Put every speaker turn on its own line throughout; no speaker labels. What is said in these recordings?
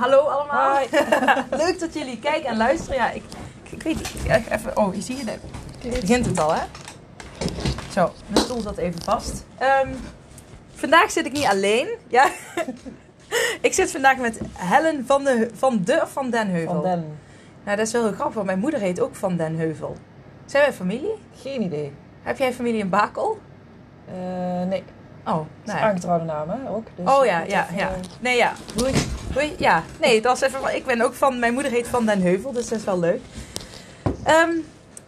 hallo allemaal. Leuk dat jullie kijken en luisteren. Ja, ik, ik weet niet. Even, oh, je ziet het. Begint het al, hè? Zo, mijn stoel zat even vast. Ehm, vandaag zit ik niet alleen. Ja. ik zit vandaag met Helen van de, van de of van Den Heuvel.
Van Den.
Nou, dat is wel heel grappig, want mijn moeder heet ook Van Den Heuvel. Zijn wij familie?
Geen idee.
Heb jij familie in Bakel?
Eh, nee.
Oh,
is
nee.
aangetrouwde naam, hè? Ook. Dus
Oh ja, ja,
even,
ja.
eh,
Nee, ja. Doei. Doei. Ja, nee, dat was even. Ik ben ook van. Mijn moeder heet Van Den Heuvel, dus dat is wel leuk. Ehm,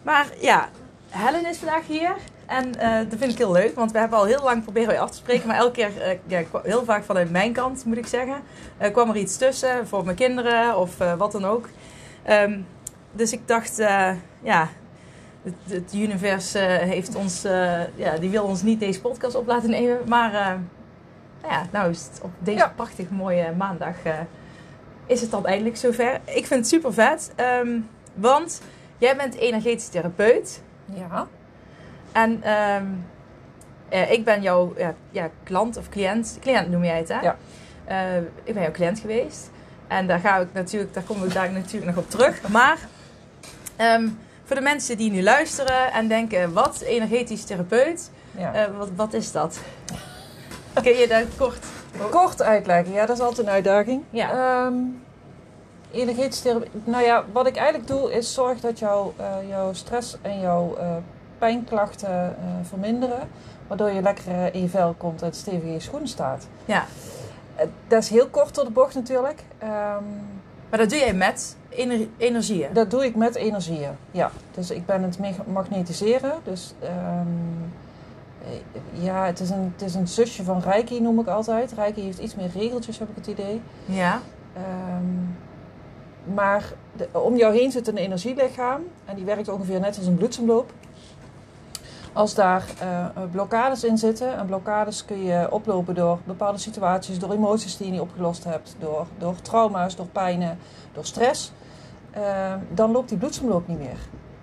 maar ja, Helen is vandaag hier. En eh, dat vind ik heel leuk, want we hebben al heel lang proberen af te spreken. Maar elke keer, eh, ja, heel vaak vanuit mijn kant moet ik zeggen, eh, kwam er iets tussen voor mijn kinderen of wat dan ook. Ehm, dus ik dacht, ja, het, het univers eh, heeft ons, eh, ja, die wil ons niet deze podcast op laten nemen. Maar eh, nou ja, nou is het op deze
Ja.
prachtig mooie maandag is het dan eindelijk zover. Ik vind het super vet, ehm, want jij bent energetisch therapeut.
Ja.
En ehm, eh, ik ben jouw ja, ja, klant of cliënt. Cliënt noem jij het, hè?
Ja.
Ik ben jouw cliënt geweest. En daar ga ik natuurlijk, daar komen we daar natuurlijk nog op terug. Maar ehm, voor de mensen die nu luisteren en denken, wat energetisch therapeut,
ja.
eh, wat, wat is dat? Kun je daar kort?
Kort uitleggen, ja, dat is altijd een uitdaging.
Ja.
Ehm, energetisch therapie. Nou ja, wat ik eigenlijk doe is zorg dat jouw, eh, jouw stress en jouw eh, pijnklachten verminderen. Waardoor je lekker in je vel komt en stevig in je schoen staat.
Ja,
dat is heel kort door de bocht natuurlijk. Ehm,
maar dat doe jij met ener- energieën.
Dat doe ik met energieën, ja. Dus ik ben het magnetiseren. Dus ehm, eh, ja, het is, een, het is een zusje van Reiki, noem ik altijd. Reiki heeft iets meer regeltjes, heb ik het idee.
Ja,
Ehm, maar de- om jou heen zit een energielichaam. En die werkt ongeveer net als een bloedsomloop. Als daar eh, blokkades in zitten, en blokkades kun je oplopen door bepaalde situaties, door emoties die je niet opgelost hebt, door, door trauma's, door pijnen, door stress, eh, dan loopt die bloedsomloop niet meer.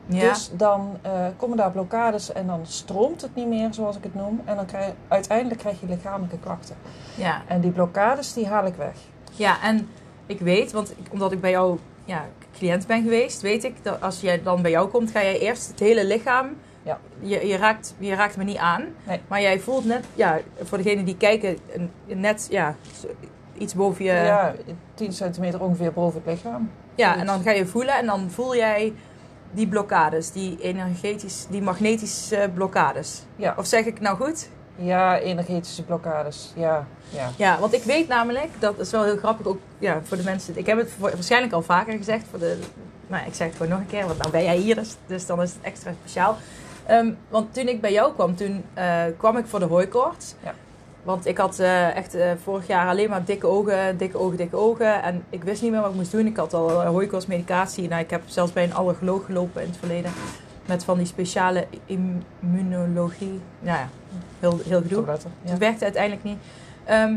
ja.
Dus dan eh, komen daar blokkades en dan stroomt het niet meer, zoals ik het noem. En dan krijg je, uiteindelijk krijg je lichamelijke klachten.
ja.
En die blokkades, die haal ik weg.
Ja, en ik weet, want ik, omdat ik bij jou ja, cliënt ben geweest, weet ik dat als jij dan bij jou komt, ga jij eerst het hele lichaam.
Ja.
Je, je, raakt, je raakt me niet aan.
Nee.
Maar jij voelt net, ja, voor degenen die kijken, net ja, iets boven je.
Ja, 10 centimeter ongeveer boven het lichaam.
Ja, en dan ga je voelen en dan voel jij die blokkades, die energetisch, die magnetische blokkades.
Ja.
Of zeg ik nou goed?
Ja, energetische blokkades. Ja, ja.
Ja, want ik weet namelijk, dat is wel heel grappig ook ja, voor de mensen. Ik heb het voor- waarschijnlijk al vaker gezegd. Voor de, maar ik zeg het gewoon nog een keer, want nou ben jij hier, dus, dus dan is het extra speciaal. Ehm, want toen ik bij jou kwam, toen eh, kwam ik voor de hooikoorts.
Ja.
Want ik had eh, echt eh, vorig jaar alleen maar dikke ogen, dikke ogen, dikke ogen. En ik wist niet meer wat ik moest doen. Ik had al uh, hooikoortsmedicatie. Nou, ik heb zelfs bij een allergoloog gelopen in het verleden. Met van die speciale immunologie. Nou ja, heel, heel gedoe.
Ja.
Het werkte uiteindelijk niet. Ehm,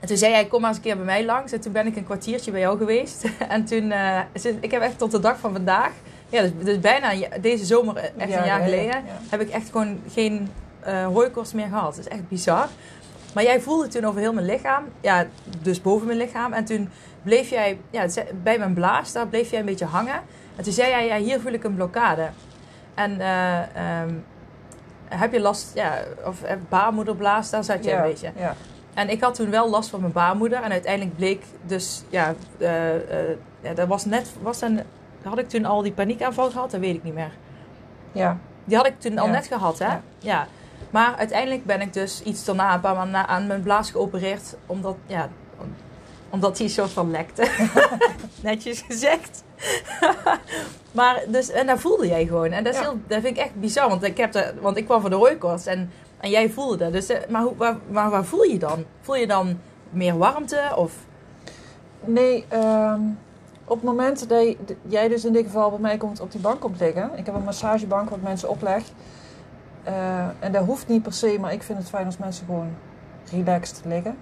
en toen zei hij, kom maar eens een keer bij mij langs. En toen ben ik een kwartiertje bij jou geweest. en toen, eh, ik heb echt tot de dag van vandaag, ja, dus, dus bijna deze zomer, eh, echt
Ja,
een jaar
ja,
geleden,
ja.
heb ik echt gewoon geen eh hooikoorts meer gehad. Dat is echt bizar. Maar jij voelde toen over heel mijn lichaam, ja, dus boven mijn lichaam. En toen bleef jij, ja, bij mijn blaas, daar bleef jij een beetje hangen. En toen zei jij, ja, hier voel ik een blokkade. En eh, ehm, heb je last, ja, of eh, baarmoederblaas, daar zat je
ja,
een beetje.
Ja.
En ik had toen wel last van mijn baarmoeder. En uiteindelijk bleek dus, ja, ja dat was net, was een, had ik toen al die paniekaanval gehad? Dat weet ik niet meer.
ja.
Die had ik toen al net gehad, hè? Ja. Maar uiteindelijk ben ik dus iets daarna, een paar maanden na, aan mijn blaas geopereerd. Omdat, ja, om- omdat die soort van lekte. Netjes gezegd. maar dus, en daar voelde jij gewoon. En dat, is
Ja.
heel, dat vind ik echt bizar. Want ik, heb de, want ik kwam van de hooikoorts en, en jij voelde dat. Dus, eh, maar hoe, waar, waar, waar voel je dan? Voel je dan meer warmte? Of,
Nee, ehm, op het moment dat jij dus in dit geval bij mij komt op die bank komt liggen. Ik heb een massagebank wat mensen opleg. Eh, en dat hoeft niet per se, maar ik vind het fijn als mensen gewoon relaxed liggen.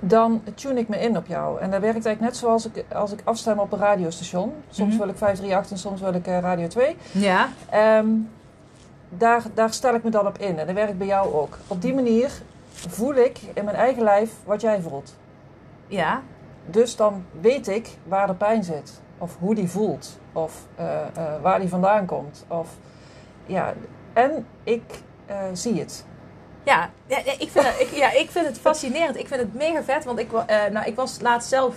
Dan tune ik me in op jou. En dat werkt eigenlijk net zoals ik, als ik afstem op een radiostation. Soms
Mhm.
wil ik 538 en soms wil ik eh, Radio 2.
ja.
Ehm, daar, daar stel ik me dan op in. En dat werkt bij jou ook. Op die manier voel ik in mijn eigen lijf wat jij voelt.
Ja.
Dus dan weet ik waar de pijn zit. Of hoe die voelt. Of eh, waar die vandaan komt. Of, ja, en ik eh, zie het.
Ja, ja, ik vind het, ik, ja, ik vind het fascinerend. Ik vind het mega vet. Want ik, eh, nou, ik was laatst zelf...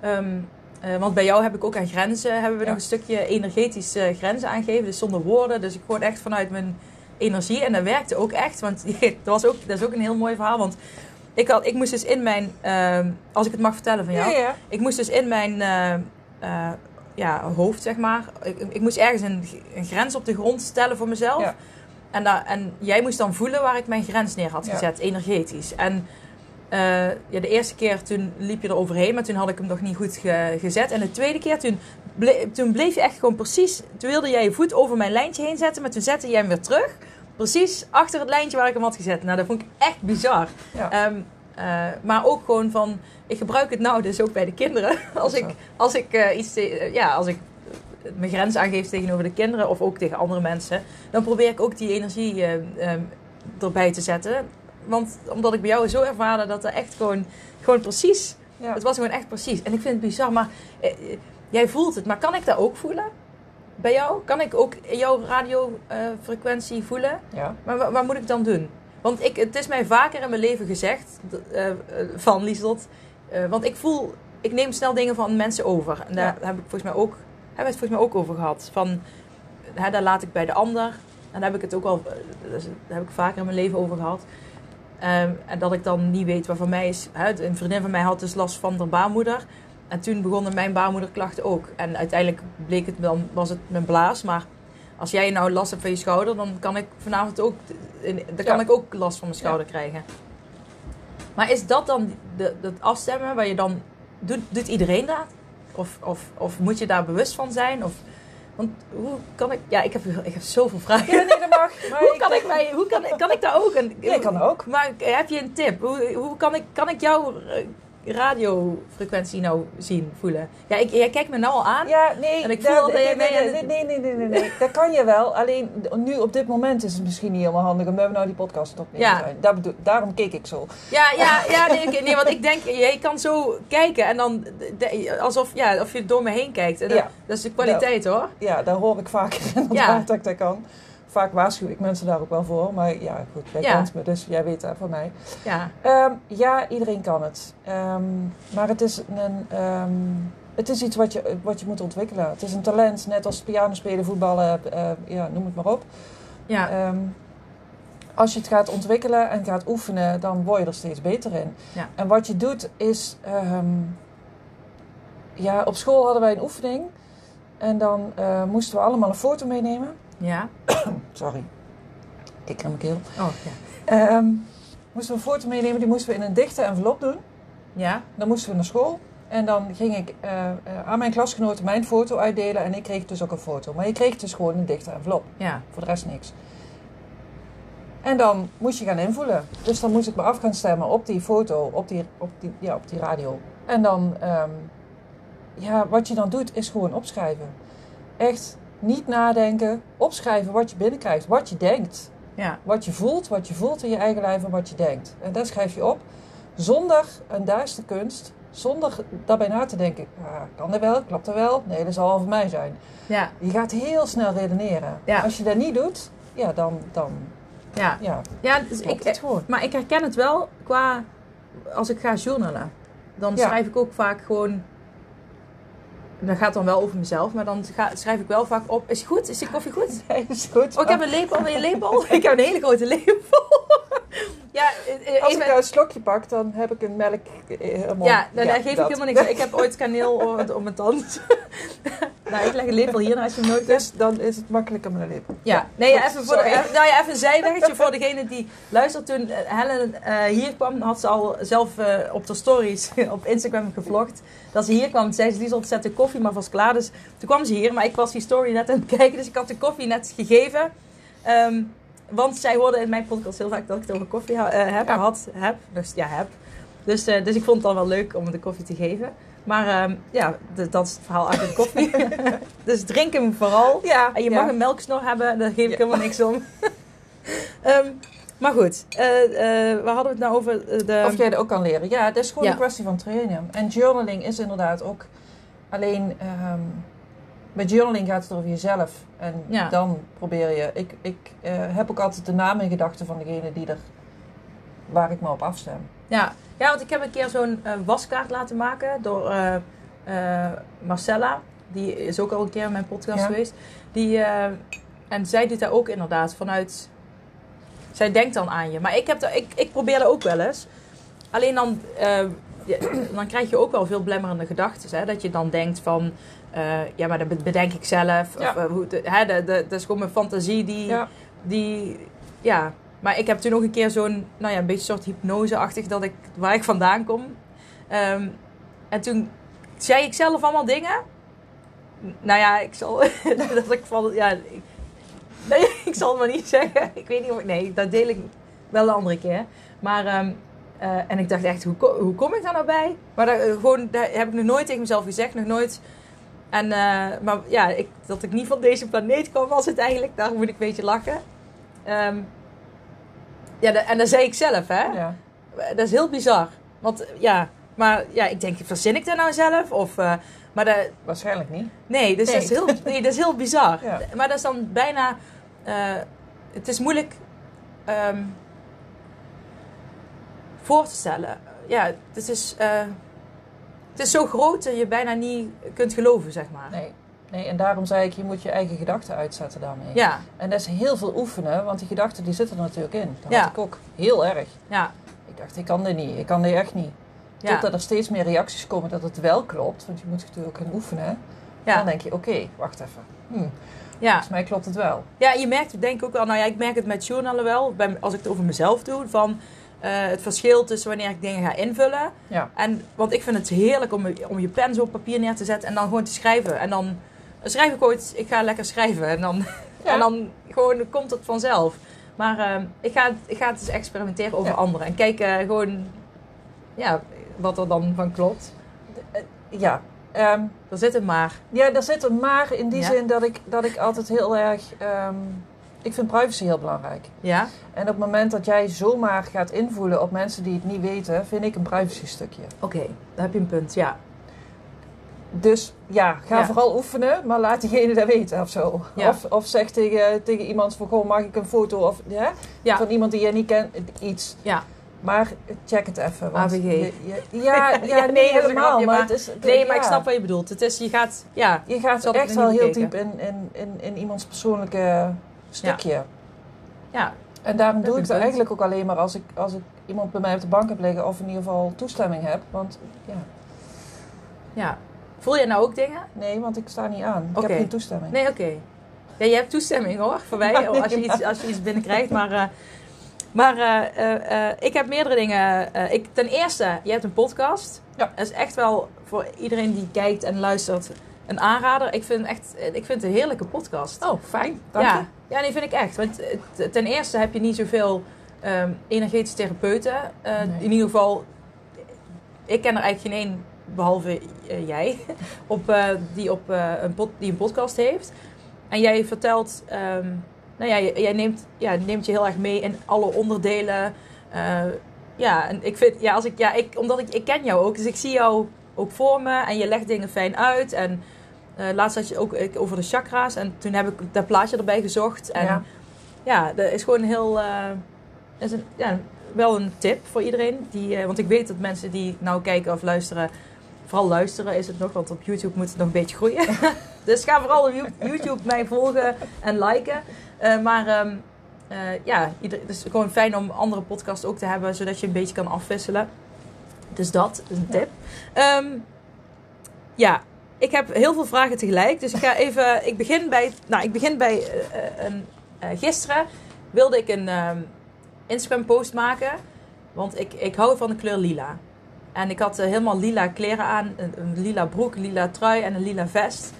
ehm, eh, want bij jou heb ik ook aan grenzen... hebben we
Ja.
nog een stukje energetisch eh, grenzen aangegeven. Dus zonder woorden. Dus ik gewoon echt vanuit mijn energie. En dat werkte ook echt. Want dat, was ook, dat is ook een heel mooi verhaal. Want ik, had, ik moest dus in mijn... ehm, als ik het mag vertellen van jou...
ja.
Ik moest dus in mijn ja, hoofd, zeg maar. Ik, ik moest ergens een, een grens op de grond stellen voor mezelf.
Ja.
En, da- en jij moest dan voelen waar ik mijn grens neer had
Ja.
gezet, energetisch. En eh, ja, de eerste keer toen liep je er overheen, maar toen had ik hem nog niet goed ge- gezet. En de tweede keer, toen, ble- toen bleef je echt gewoon precies... Toen wilde jij je voet over mijn lijntje heen zetten, maar toen zette jij hem weer terug. Precies achter het lijntje waar ik hem had gezet. Nou, dat vond ik echt bizar.
Ja.
Ehm, eh, maar ook gewoon van, ik gebruik het nou dus ook bij de kinderen. Als ik, als ik eh, iets, te- eh, ja, als ik mijn grens aangeef tegenover de kinderen of ook tegen andere mensen, dan probeer ik ook die energie eh, ehm, erbij te zetten. Want omdat ik bij jou zo ervaren dat er echt gewoon, gewoon precies,
Ja.
het was gewoon echt precies. En ik vind het bizar, maar jij voelt het, maar kan ik dat ook voelen? Bij jou? Kan ik ook jouw radiofrequentie voelen?
ja.
Maar wa- wat moet ik dan doen? Want ik, het is mij vaker in mijn leven gezegd eh, eh, van Lieslot. eh, want ik voel, ik neem snel dingen van mensen over. En daar
Ja.
heb ik volgens mij ook, hebben we het volgens mij ook over gehad. Van, hè, daar laat ik bij de ander. En daar heb ik het ook al, daar heb ik vaker in mijn leven over gehad. Ehm, en dat ik dan niet weet voor mij is. Hè, een vriendin van mij had dus last van haar baarmoeder. En toen begonnen mijn baarmoederklachten ook. En uiteindelijk bleek het dan, was het mijn blaas. Maar als jij nou last hebt van je schouder, dan kan ik vanavond ook, dan kan
Ja.
ik ook last van mijn schouder krijgen. Maar is dat dan de, het afstemmen waar je dan, doet, doet iedereen dat? Of, of, of moet je daar bewust van zijn? Of, want hoe kan ik, ja, ik heb, ik heb zoveel vragen.
Ja, nee, dat mag. Maar
hoe
ik-
kan ik, mij, hoe kan, kan ik daar ook? Een,
Ja, ik kan ook.
Maar heb je een tip? Hoe, hoe kan, ik, kan ik jouw eh, radiofrequentie nou zien, voelen? Ja, ik, jij kijkt me nou al aan.
Ja, nee,
En ik voel dat
nee,
jij
nee, nee, nee, nee, nee, nee. Dat kan je wel. Alleen nu op dit moment is het misschien niet helemaal handig omdat we nou die podcast opnemen
Ja.
zijn. Daar bedoel- daarom keek ik zo.
Ja, ja, ja nee, want ik denk, jij kan zo kijken en dan alsof ja, of je door me heen kijkt. En dat,
Ja.
dat is de kwaliteit hoor.
Ja, daar hoor ik vaker inderdaad
Ja.
dat ik dat kan. Vaak waarschuw ik mensen daar ook wel voor. Maar ja, goed, jij
Ja.
kent me, dus jij weet dat van mij.
Ja,
Ehm, ja, iedereen kan het. Ehm, maar het is, een, ehm, het is iets wat je, wat je moet ontwikkelen. Het is een talent, net als piano spelen, voetballen, eh, ja, noem het maar op.
ja,
als je het gaat ontwikkelen en gaat oefenen, dan word je er steeds beter in.
Ja.
En wat je doet is... ja, op school hadden wij een oefening. En dan eh, moesten we allemaal een foto meenemen.
Ja.
Sorry. Ik in mijn keel.
Oh, ja.
Ehm, moesten we een foto meenemen, die moesten we in een dichte envelop doen.
Ja,
Dan moesten we naar school. En dan ging ik eh, eh, aan mijn klasgenoten mijn foto uitdelen. En ik kreeg dus ook een foto. Maar je kreeg dus gewoon een dichte envelop.
ja,
Voor de rest niks. En dan moest je gaan invullen. Dus dan moest ik me af gaan stemmen op die foto, op die, op die, ja, op die radio. En dan, ehm, ja, wat je dan doet, is gewoon opschrijven. Echt niet nadenken, opschrijven wat je binnenkrijgt, wat je denkt.
ja,
Wat je voelt, wat je voelt in je eigen lijf en wat je denkt. En dat schrijf je op zonder een duister kunst, zonder daarbij na te denken. Ah, kan dat wel? Klopt dat wel? Nee, dat zal van mij zijn.
ja,
Je gaat heel snel redeneren.
Ja.
Als je dat niet doet, ja, dan, dan
ja.
ja,
Ja, dus ik,
het gewoon.
maar ik herken het wel qua als ik ga journalen. Dan schrijf ik ook vaak gewoon. Dat gaat dan wel over mezelf, maar dan ga, schrijf ik wel vaak op. Is het goed? Is die koffie goed?
Nee, is goed.
Oh, ik heb een lepel. Een lepel? ik heb een hele grote lepel. Ja, eh,
Als ik nou een slokje pak, dan heb ik een melk eh, helemaal...
Ja, dan, daar geef
dat.
ik helemaal niks aan. Ik heb ooit kaneel op, op mijn tand. nou, ik leg een lepel hier naast je nodig hebt.
Dus dan is het makkelijker met een lepel.
Ja, nee, ja, even, voor de, even- nou ja, even een zijweggetje voor degene die luistert. Toen eh, Helen eh, hier kwam, had ze al zelf eh, op de stories op Instagram gevlogd. Dat ze hier kwam, zei ze, die zat de koffie, maar was klaar. Dus toen kwam ze hier, maar ik was die story net aan het kijken. Dus ik had de koffie net gegeven. Ehm, want zij hoorde in mijn podcast heel vaak dat ik het over koffie eh, heb,
Ja.
had, heb. Dus ja, heb. Dus, eh, dus ik vond het dan wel leuk om de koffie te geven. Maar ehm, ja, dat is het verhaal achter de koffie. dus drink hem vooral.
Ja,
En je
ja.
mag een melksnor hebben, daar geef ik
Ja.
helemaal niks om. Ehm, maar goed, eh, waar hadden we het nou over? De,
Of jij dat ook kan leren. Ja, het is gewoon een kwestie van trainen. En journaling is inderdaad ook alleen... ehm bij journaling gaat het over jezelf. En
Ja.
dan probeer je... Ik, ik eh, heb ook altijd de naam in gedachten van degene die er... Waar ik me op afstem.
ja. ja, want ik heb een keer zo'n eh, waskaart laten maken door eh, Marcella. Die is ook al een keer in mijn podcast
Ja.
geweest. Die, en zij doet daar ook inderdaad vanuit... Zij denkt dan aan je. Maar ik, heb dat, ik, ik probeer dat ook wel eens. Alleen dan, dan krijg je ook wel veel blemmerende gedachten. Hè? Dat je dan denkt van... eh, ja, maar dat bedenk ik zelf.
Ja.
Of, eh, hoe, hè, de, de, dat is gewoon mijn fantasie die...
Ja.
die ja, maar ik heb toen nog een keer zo'n, nou ja, een beetje soort hypnoseachtig dat ik, waar ik vandaan kom. Ehm, en toen zei ik zelf allemaal dingen. Nou ja, ik zal, dat ik van, ja, ik, nee, ik zal het maar niet zeggen. Ik weet niet of ik, nee, dat deel ik wel een andere keer. Maar, ehm, eh, en ik dacht echt, hoe, hoe kom ik daar nou bij? Maar dat, eh, gewoon, dat heb ik nog nooit tegen mezelf gezegd, nog nooit. En, eh, maar ja, ik, dat ik niet van deze planeet kwam was het eigenlijk, daar moet ik een beetje lachen. Ehm, ja, de- en dat zei ik zelf, hè?
Ja.
Dat is heel bizar. Want ja, maar ja, ik denk, verzin ik dat nou zelf? Of, maar dat,
Waarschijnlijk niet.
nee, dus
Nee.
Dat, is heel, nee, dat is heel bizar.
Ja.
Maar dat is dan bijna, het is moeilijk ehm, voor te stellen. Ja, het is, eh, het is zo groot dat je bijna niet kunt geloven, zeg maar.
Nee. nee. En daarom zei ik, je moet je eigen gedachten uitzetten daarmee.
Ja,
En dat is heel veel oefenen, want die gedachten die zitten er natuurlijk in. Dat
Ja.
had ik ook heel erg.
ja,
Ik dacht, ik kan dit niet. Ik kan dit echt niet.
ja.
Totdat er steeds meer reacties komen dat het wel klopt. Want je moet natuurlijk gaan oefenen. Dan
Ja,
denk je, oké, wacht even. Hm,
ja.
volgens mij klopt het wel.
Ja, je merkt denk ik ook wel. Nou ja, ik merk het met journalen wel. Als ik het over mezelf doe. Van het verschil tussen wanneer ik dingen ga invullen.
Ja.
En, want ik vind het heerlijk om, om je pen zo op papier neer te zetten. En dan gewoon te schrijven. En dan schrijf ik ooit, ik ga lekker schrijven. En dan,
Ja.
en dan gewoon komt het vanzelf. Maar eh, ik, ga, ik ga het eens experimenteren over
Ja.
anderen. En kijken gewoon ja, wat er dan van klopt.
Ja, ehm,
Daar zit het maar.
ja daar zit een maar in die
Ja.
zin dat ik, dat ik altijd heel erg... ehm, ik vind privacy heel belangrijk.
Ja?
En op het moment dat jij zomaar gaat invoelen op mensen die het niet weten, vind ik een privacy stukje.
Oké, daar heb je een punt. Ja.
Dus ja, ga
Ja.
vooral oefenen, maar laat diegene dat weten of zo.
Ja.
Of, of zeg tegen, tegen iemand van, goh, mag ik een foto of? Ja. van iemand die je niet kent, iets.
Ja.
Maar check het even. Want
AVG.
je- je- ja, ja,
Ja, nee,
helemaal.
grapje,
maar
maar-
het is,
Nee, maar ik snap wat je bedoelt. Het is, je gaat, ja,
Je gaat echt wel heel diep in, in, in, in iemands persoonlijke stukje.
ja,
En daarom
Dat
doe ik dat eigenlijk ook alleen maar als ik, als ik iemand bij mij op de bank heb liggen of in ieder geval toestemming heb. Want ja,
ja. Voel je nou ook dingen?
nee, want ik sta niet aan. Ik heb geen toestemming.
Nee, oké. Ja, je hebt toestemming hoor, voor mij,
Ja,
als je iets, als je iets binnenkrijgt. Maar, eh, maar eh, eh, ik heb meerdere dingen. ik, ten eerste, je hebt een podcast.
Ja.
Dat is echt wel voor iedereen die kijkt en luistert een aanrader. Ik vind, echt, ik vind het een heerlijke podcast.
Oh, fijn. Dank
ja.
je.
ja, nee, vind ik echt. Want eh, ten eerste heb je niet zoveel ehm energetische therapeuten. Eh,
Nee.
In ieder geval, ik ken er eigenlijk geen één, behalve eh, jij, op, die, op, een pod- die een podcast heeft. En jij vertelt, ehm, nou ja, jij neemt, ja, neemt je heel erg mee in alle onderdelen. Ja, en ik vind, ja, als ik, ja, ik, omdat ik, ik ken jou ook, dus ik zie jou ook voor me en je legt dingen fijn uit. En eh, laatst had je ook ik, over de chakra's en toen heb ik dat plaatje erbij gezocht. En
Ja.
ja, dat is gewoon heel. eh, is een, ja, wel een tip voor iedereen. Die, eh, want ik weet dat mensen die nou kijken of luisteren. Vooral luisteren is het nog, want op YouTube moet het nog een beetje groeien. dus ga vooral op You- YouTube mij volgen en liken. Maar ehm, eh, ja, ieder, het is gewoon fijn om andere podcasts ook te hebben, zodat je een beetje kan afwisselen. Dus dat is een tip. Ehm, ja, ik heb heel veel vragen tegelijk. Dus ik ga even. Ik begin bij. Nou, ik begin bij. eh, een, eh, gisteren wilde ik een ehm, Instagram post maken. Want ik, ik hou van de kleur lila. En ik had eh, helemaal lila kleren aan. Een, een lila broek, een lila trui en een lila vest.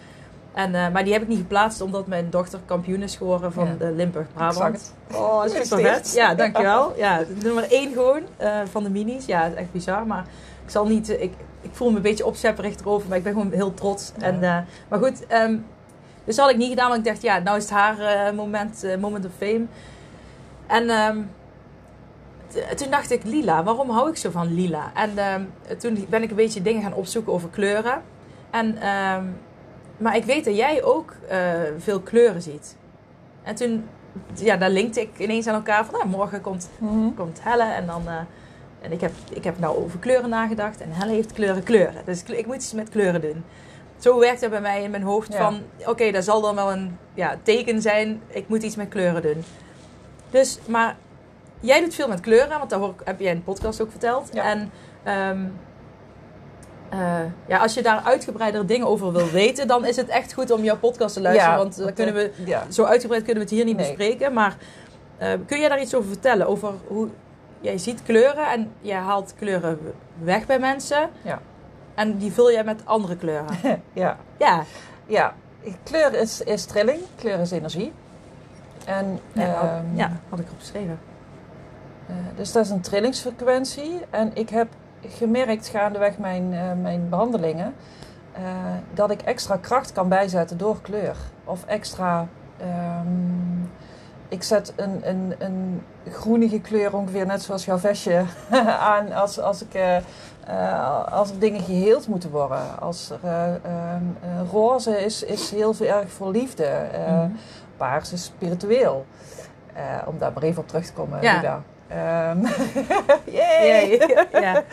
En, eh, maar die heb ik niet geplaatst omdat mijn dochter kampioen is geworden van
Ja.
de Limburg
Ik zag
Brabant.
het. Oh,
Super vet. Ja, dankjewel. Ja, nummer 1 gewoon eh, van de minis. Ja, het is echt bizar. Maar ik zal niet... eh, Ik, ik voel me een beetje opzepperig erover. Maar ik ben gewoon heel trots.
Ja.
En, eh, maar goed, ehm, dus had ik niet gedaan. Want ik dacht, ja, nou is het haar eh, moment, eh, moment of fame. En ehm, toen dacht ik, lila. Waarom hou ik zo van lila? En ehm, toen ben ik een beetje dingen gaan opzoeken over kleuren. En, maar ik weet dat jij ook veel kleuren ziet. En toen, ja, daar linkte ik ineens aan elkaar van, nou, morgen komt,
Mhm.
komt Helle en dan... en ik heb, ik heb nou over kleuren nagedacht en Helle heeft kleuren kleuren. Dus ik moet iets met kleuren doen. Zo werkt het bij mij in mijn hoofd
Ja.
van, oké, dat zal dan wel een ja, teken zijn. Ik moet iets met kleuren doen. Dus, maar jij doet veel met kleuren, want dat hoor heb jij in de podcast ook verteld.
Ja.
En ehm, eh, ja, als je daar uitgebreider dingen over wil weten, dan is het echt goed om jouw podcast te luisteren. want dan kunnen we
eh, Ja.
zo uitgebreid kunnen we het hier niet
Nee.
bespreken. Maar eh, kun je daar iets over vertellen? Over hoe jij ziet kleuren en jij haalt kleuren weg bij mensen.
Ja.
En die vul jij met andere kleuren.
ja.
ja.
Ja, kleur is, is trilling, kleur is energie. En,
Ja,
ehm,
ja, had ik opgeschreven.
eh, dus dat is een trillingsfrequentie. En ik heb gemerkt gaandeweg mijn, eh, mijn behandelingen eh, dat ik extra kracht kan bijzetten door kleur. Of extra. ehm, ik zet een, een, een groenige kleur ongeveer net zoals jouw vestje aan als, als, ik, eh, eh, als er dingen geheeld moeten worden. Als er, eh, ehm, eh, roze is, is heel erg voor liefde.
Mhm.
Paars is spiritueel. Om daar maar even op terug te komen,
Ja.
Lida. Ehm, yay!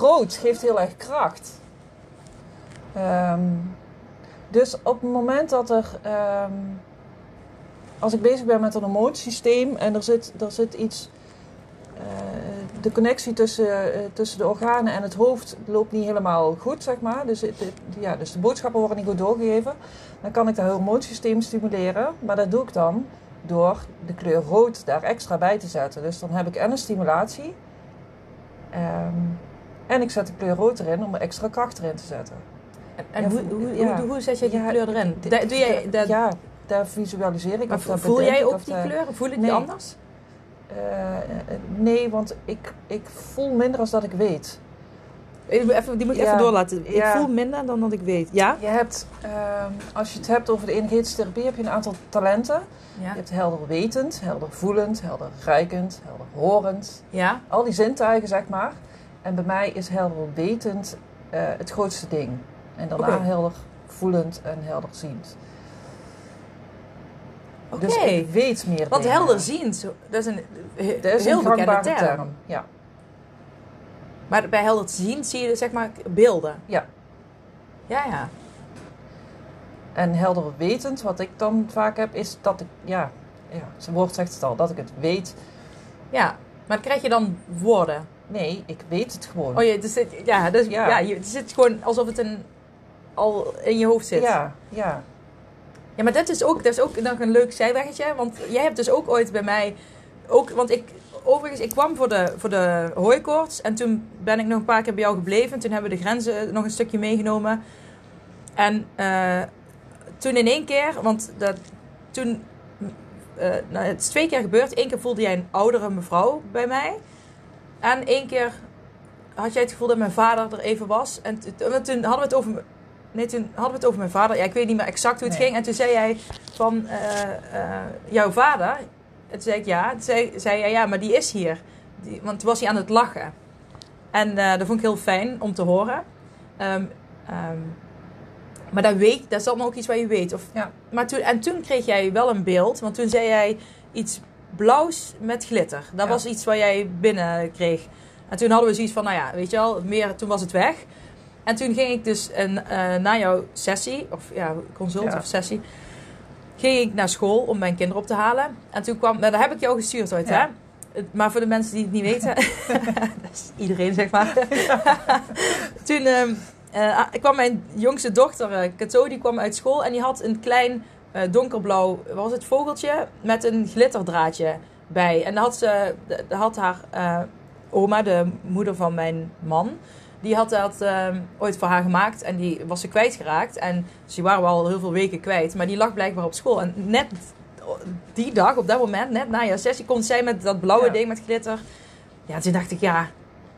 Rood geeft heel erg kracht. Ehm, dus op het moment dat er... als ik bezig ben met een emotiesysteem en er zit, er zit iets... eh, de connectie tussen, eh, tussen de organen en het hoofd loopt niet helemaal goed, zeg maar. Dus, het- het- ja, dus de boodschappen worden niet goed doorgegeven. Dan kan ik dat hormoonsysteem stimuleren. Maar dat doe ik dan door de kleur rood daar extra bij te zetten. Dus dan heb ik en een stimulatie... Ehm, en ik zet de kleur rood erin om er extra kracht erin te zetten.
En, en
Ja,
hoe, hoe,
ja.
hoe, hoe zet je die
Ja,
kleur erin? Doe jij dat,
Ja, daar visualiseer ik.
maar
of
voel jij ook die kleuren? Voel ik
Nee.
die anders?
Eh, eh, nee, want ik, ik voel minder als dat ik weet.
Even, die moet ik
Ja.
even doorlaten. Ik
Ja.
voel minder dan dat ik weet. Ja?
Je hebt, ehm, als je het hebt over de energetische therapie, heb je een aantal talenten.
Ja.
Je hebt helder wetend, helder voelend, helder ruikend, helder horend.
Ja?
Al die zintuigen, zeg maar. En bij mij is helder wetend eh, het grootste ding. En daarna
Oké.
helder voelend en helder ziend. Dus ik weet meer
Want
dingen.
helder zien, zo- dat is een
Dat is
heel
een
bekende term.
term. Ja.
Maar bij helder zien zie je zeg maar beelden.
Ja.
Ja, ja.
En helder wetend, wat ik dan vaak heb, is dat ik, ja, ja, zijn woord zegt het al, dat ik het weet.
Ja, maar krijg je dan woorden?
Nee, ik weet het gewoon.
Oh je, dus het, ja, dus, ja.
Ja.
je, het zit gewoon alsof het een, al in je hoofd zit.
ja, ja.
Ja, maar dat is ook, dat is ook nog een leuk zijweggetje. Want jij hebt dus ook ooit bij mij... Ook, want ik, overigens, ik kwam voor de, voor de hooikoorts. En toen ben ik nog een paar keer bij jou gebleven. Toen hebben we de grenzen nog een stukje meegenomen. En eh, toen in één keer... Want dat, toen... eh, nou, het is twee keer gebeurd. Eén keer voelde jij een oudere mevrouw bij mij. En één keer had jij het gevoel dat mijn vader er even was. En toen hadden we het over... Nee, toen hadden we het over mijn vader. Ja, ik weet niet meer exact hoe het
Nee.
ging. En toen zei jij van eh, eh, jouw vader. En toen zei ik ja. Toen zei, zei jij ja, maar die is hier. Die, want toen was hij aan het lachen. En eh, dat vond ik heel fijn om te horen. Ehm, ehm, maar dat, weet, dat is dan ook iets wat je weet. Of,
Ja.
maar toen, en toen kreeg jij wel een beeld. Want toen zei jij iets blauws met glitter. Dat
Ja.
was iets wat jij binnen kreeg. En toen hadden we zoiets van, nou ja, weet je wel, meer, toen was het weg. En toen ging ik dus een, eh, na jouw sessie, of ja, consult
Ja.
of sessie, ging ik naar school om mijn kinderen op te halen. En toen kwam, nou, dat heb ik jou gestuurd ooit,
Ja.
hè? Maar voor de mensen die het niet weten, dat is iedereen zeg maar. toen ehm, eh, kwam mijn jongste dochter, Kato, die kwam uit school en die had een klein donkerblauw, wat was het, vogeltje met een glitterdraadje bij. En daar had, ze, daar had haar oma, de moeder van mijn man, die had dat ehm, ooit voor haar gemaakt en die was ze kwijtgeraakt. En ze waren wel al heel veel weken kwijt, maar die lag blijkbaar op school. En net die dag, op dat moment, net na je sessie, kon zij met dat blauwe
Ja.
ding met glitter. Ja, toen dacht ik, ja,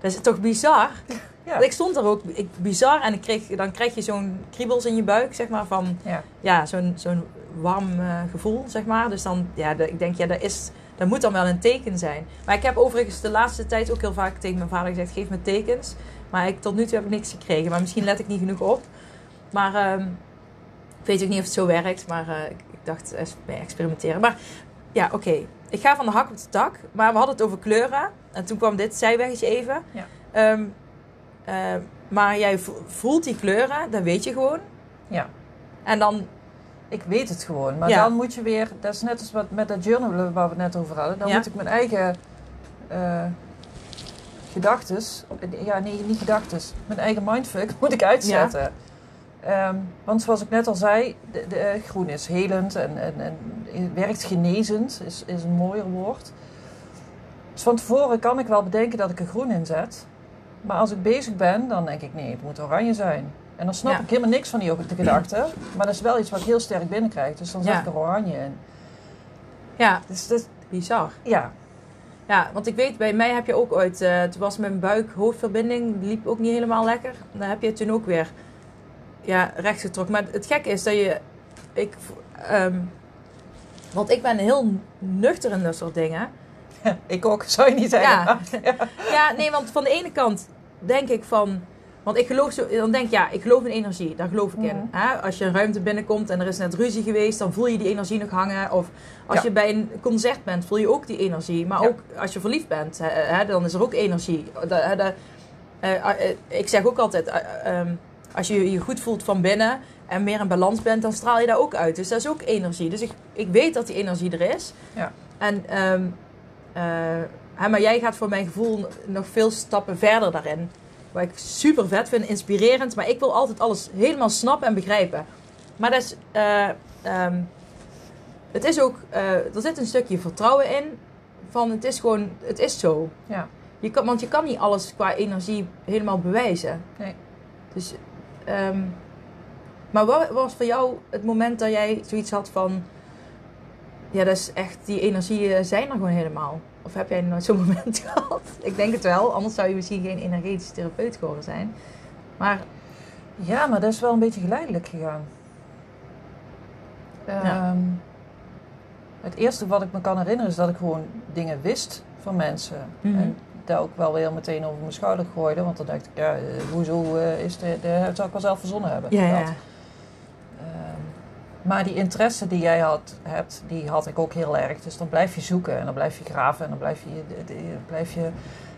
dat is toch bizar?
Ja.
Ik stond er ook ik, bizar en ik kreeg, dan krijg je zo'n kriebels in je buik, zeg maar, van
Ja.
ja, zo'n zo'n warm eh, gevoel, zeg maar. Dus dan, ja, de- ik denk, ja, dat, is, dat moet dan wel een teken zijn. Maar ik heb overigens de laatste tijd ook heel vaak tegen mijn vader gezegd, geef me tekens. Maar ik, tot nu toe heb ik niks gekregen. Maar misschien let ik niet genoeg op. Maar ehm, ik weet ook niet of het zo werkt. Maar eh, ik, ik dacht, eens mee experimenteren. Maar ja, oké. Ik ga van de hak op de tak. Maar we hadden het over kleuren. En toen kwam dit zijweggetje even.
Ja.
Eh, maar jij vo- voelt die kleuren, dat weet je gewoon.
Ja.
En dan
Ik weet het gewoon. Maar
Ja.
dan moet je weer, dat is net als wat met dat journalen waar we het net over hadden. Dan
Ja.
moet ik mijn eigen eh gedachtes, ja nee, niet gedachtes, mijn eigen mindfuck moet ik uitzetten. Ehm, want zoals ik net al zei, de, de, groen is helend en, en, en werkt genezend, is, is een mooier woord. Dus van tevoren kan ik wel bedenken dat ik er groen in zet. Maar als ik bezig ben, dan denk ik nee, het moet oranje zijn. En dan snap
Ja.
ik helemaal niks van die de gedachte. Maar dat is wel iets wat ik heel sterk binnenkrijg. Dus dan zet
Ja.
ik er oranje in.
Ja,
Dus dat,
bizar.
ja,
Ja, want ik weet, bij mij heb je ook ooit... eh toen was mijn buik-hoofdverbinding, liep ook niet helemaal lekker. Dan heb je toen ook weer ja, rechts getrokken. Maar het gekke is dat je... Ik, ehm, want ik ben heel nuchter in dat soort dingen.
ik ook, zou je niet zeggen.
Ja. ja, nee, want van de ene kant denk ik van... Want ik geloof zo, dan denk ik, ja, ik geloof in energie. Daar geloof ik in. Hè? Als je een ruimte binnenkomt en er is net ruzie geweest, dan voel je die energie nog hangen. Of als
Ja.
je bij een concert bent, voel je ook die energie. Maar
Ja.
ook als je verliefd bent, hè, dan is er ook energie. Eh, eh, ik zeg ook altijd, eh, ehm, als je je goed voelt van binnen en meer in balans bent, dan straal je daar ook uit. Dus dat is ook energie. Dus ik, ik weet dat die energie er is.
Ja.
En, ehm, eh, maar jij gaat voor mijn gevoel nog veel stappen verder daarin. Wat ik super vet vind, inspirerend. Maar ik wil altijd alles helemaal snappen en begrijpen. Maar dat is, eh, ehm, het is ook, eh, er zit een stukje vertrouwen in. Van het is gewoon, het is zo.
Ja.
Je kan, want je kan niet alles qua energie helemaal bewijzen.
Nee.
Dus, ehm, maar wat was voor jou het moment dat jij zoiets had van... Ja, dat is echt, die energieën zijn er gewoon helemaal. Of heb jij nooit zo'n moment gehad? Ik denk het wel, anders zou je misschien geen energetisch therapeut geworden zijn. Maar
Ja, maar dat is wel een beetje geleidelijk gegaan.
Ja.
Ehm, het eerste wat ik me kan herinneren is dat ik gewoon dingen wist van mensen.
Mhm.
En dat ook wel weer meteen over mijn schouder gooide. Want dan dacht ik, ja, eh, hoezo eh, is de, de, dat zou ik wel zelf verzonnen hebben.
ja,
Dat.
ja.
Maar die interesse die jij had, hebt, die had ik ook heel erg. Dus dan blijf je zoeken en dan blijf je graven en dan blijf je, blijf je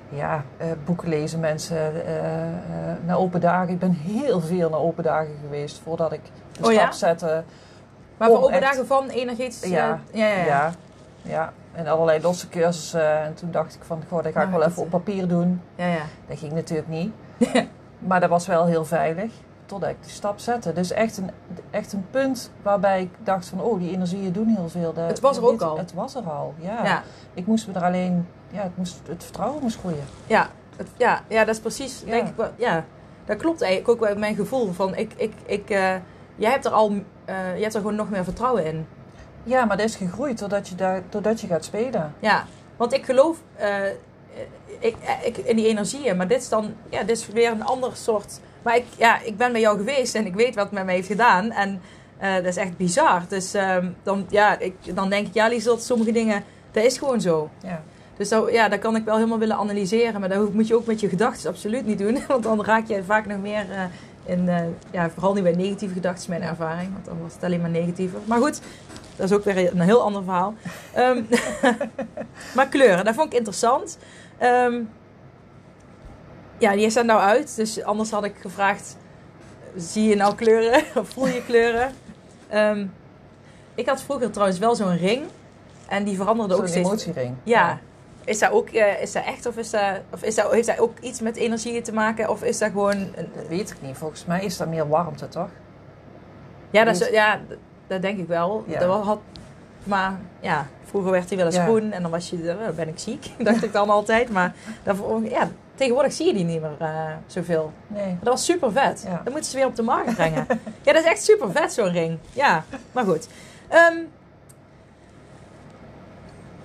ja, eh, boeken lezen, mensen eh, eh, naar open dagen. Ik ben heel veel naar open dagen geweest voordat ik de
Oh ja?
stap zette.
Maar voor open
echt-
dagen van energetisch...
Ja.
ja, ja, ja.
Ja. En allerlei losse cursussen. En toen dacht ik van, goh, dat ga ik
Nou,
wel even op papier doen.
ja, ja.
Dat ging natuurlijk niet. maar dat was wel heel veilig. Totdat ik die stap zette. Dus echt een, echt een punt waarbij ik dacht van... Oh, die energieën doen heel veel. Dat-
Het was er ook al.
Het was er al, ja.
ja.
Ik moest me er alleen... Ja, het, moest, het vertrouwen moest groeien.
Ja, het- ja, ja, dat is precies,
Ja.
denk ik wel. Ja, dat klopt eigenlijk ook wel mijn gevoel van ik, ik, ik, eh, jij hebt er al, eh, je hebt er gewoon nog meer vertrouwen in.
Ja, maar dat is gegroeid doordat je, daar, doordat je gaat spelen.
Ja, want ik geloof eh, ik, ik, in die energieën, maar dit is dan, ja, dit is weer een ander soort. Maar ik, ja, ik ben bij jou geweest en ik weet wat het met mij heeft gedaan en eh, dat is echt bizar. Dus ehm, dan, ja, ik, dan denk ik, ja, Lies, dat sommige dingen, dat is gewoon zo.
Ja.
Dus dat, ja, dat kan ik wel helemaal willen analyseren. Maar dat moet je ook met je gedachten absoluut niet doen. Want dan raak je vaak nog meer eh, in... eh, ja, vooral niet bij negatieve gedachten, mijn ervaring. Want dan was het alleen maar negatiever. Maar goed, dat is ook weer een heel ander verhaal. Ehm, maar kleuren, dat vond ik interessant. Ehm, ja, die zijn nou uit. Dus anders had ik gevraagd... Zie je nou kleuren? Of voel je kleuren? Ehm, ik had vroeger trouwens wel zo'n ring. En die veranderde ook
Zo'n
steeds.
emotiering.
Ja. Is dat ook eh, is dat echt of, is dat, of is dat, heeft dat ook iets met energie te maken? Of is dat gewoon... Een,
Dat weet ik niet. Volgens mij is dat meer warmte, toch?
ja, dat, is- ja, dat denk ik wel.
Ja.
Dat had, maar ja, vroeger werd hij wel eens
Ja.
groen en dan was je, dan ben ik ziek, dacht ik dan altijd. Maar daarvoor, ja, tegenwoordig zie je die niet meer eh, zoveel.
Nee.
Maar dat was super vet.
Ja.
Dat moeten ze weer op de markt brengen. ja, dat is echt super vet, zo'n ring. Ja, maar goed. Ehm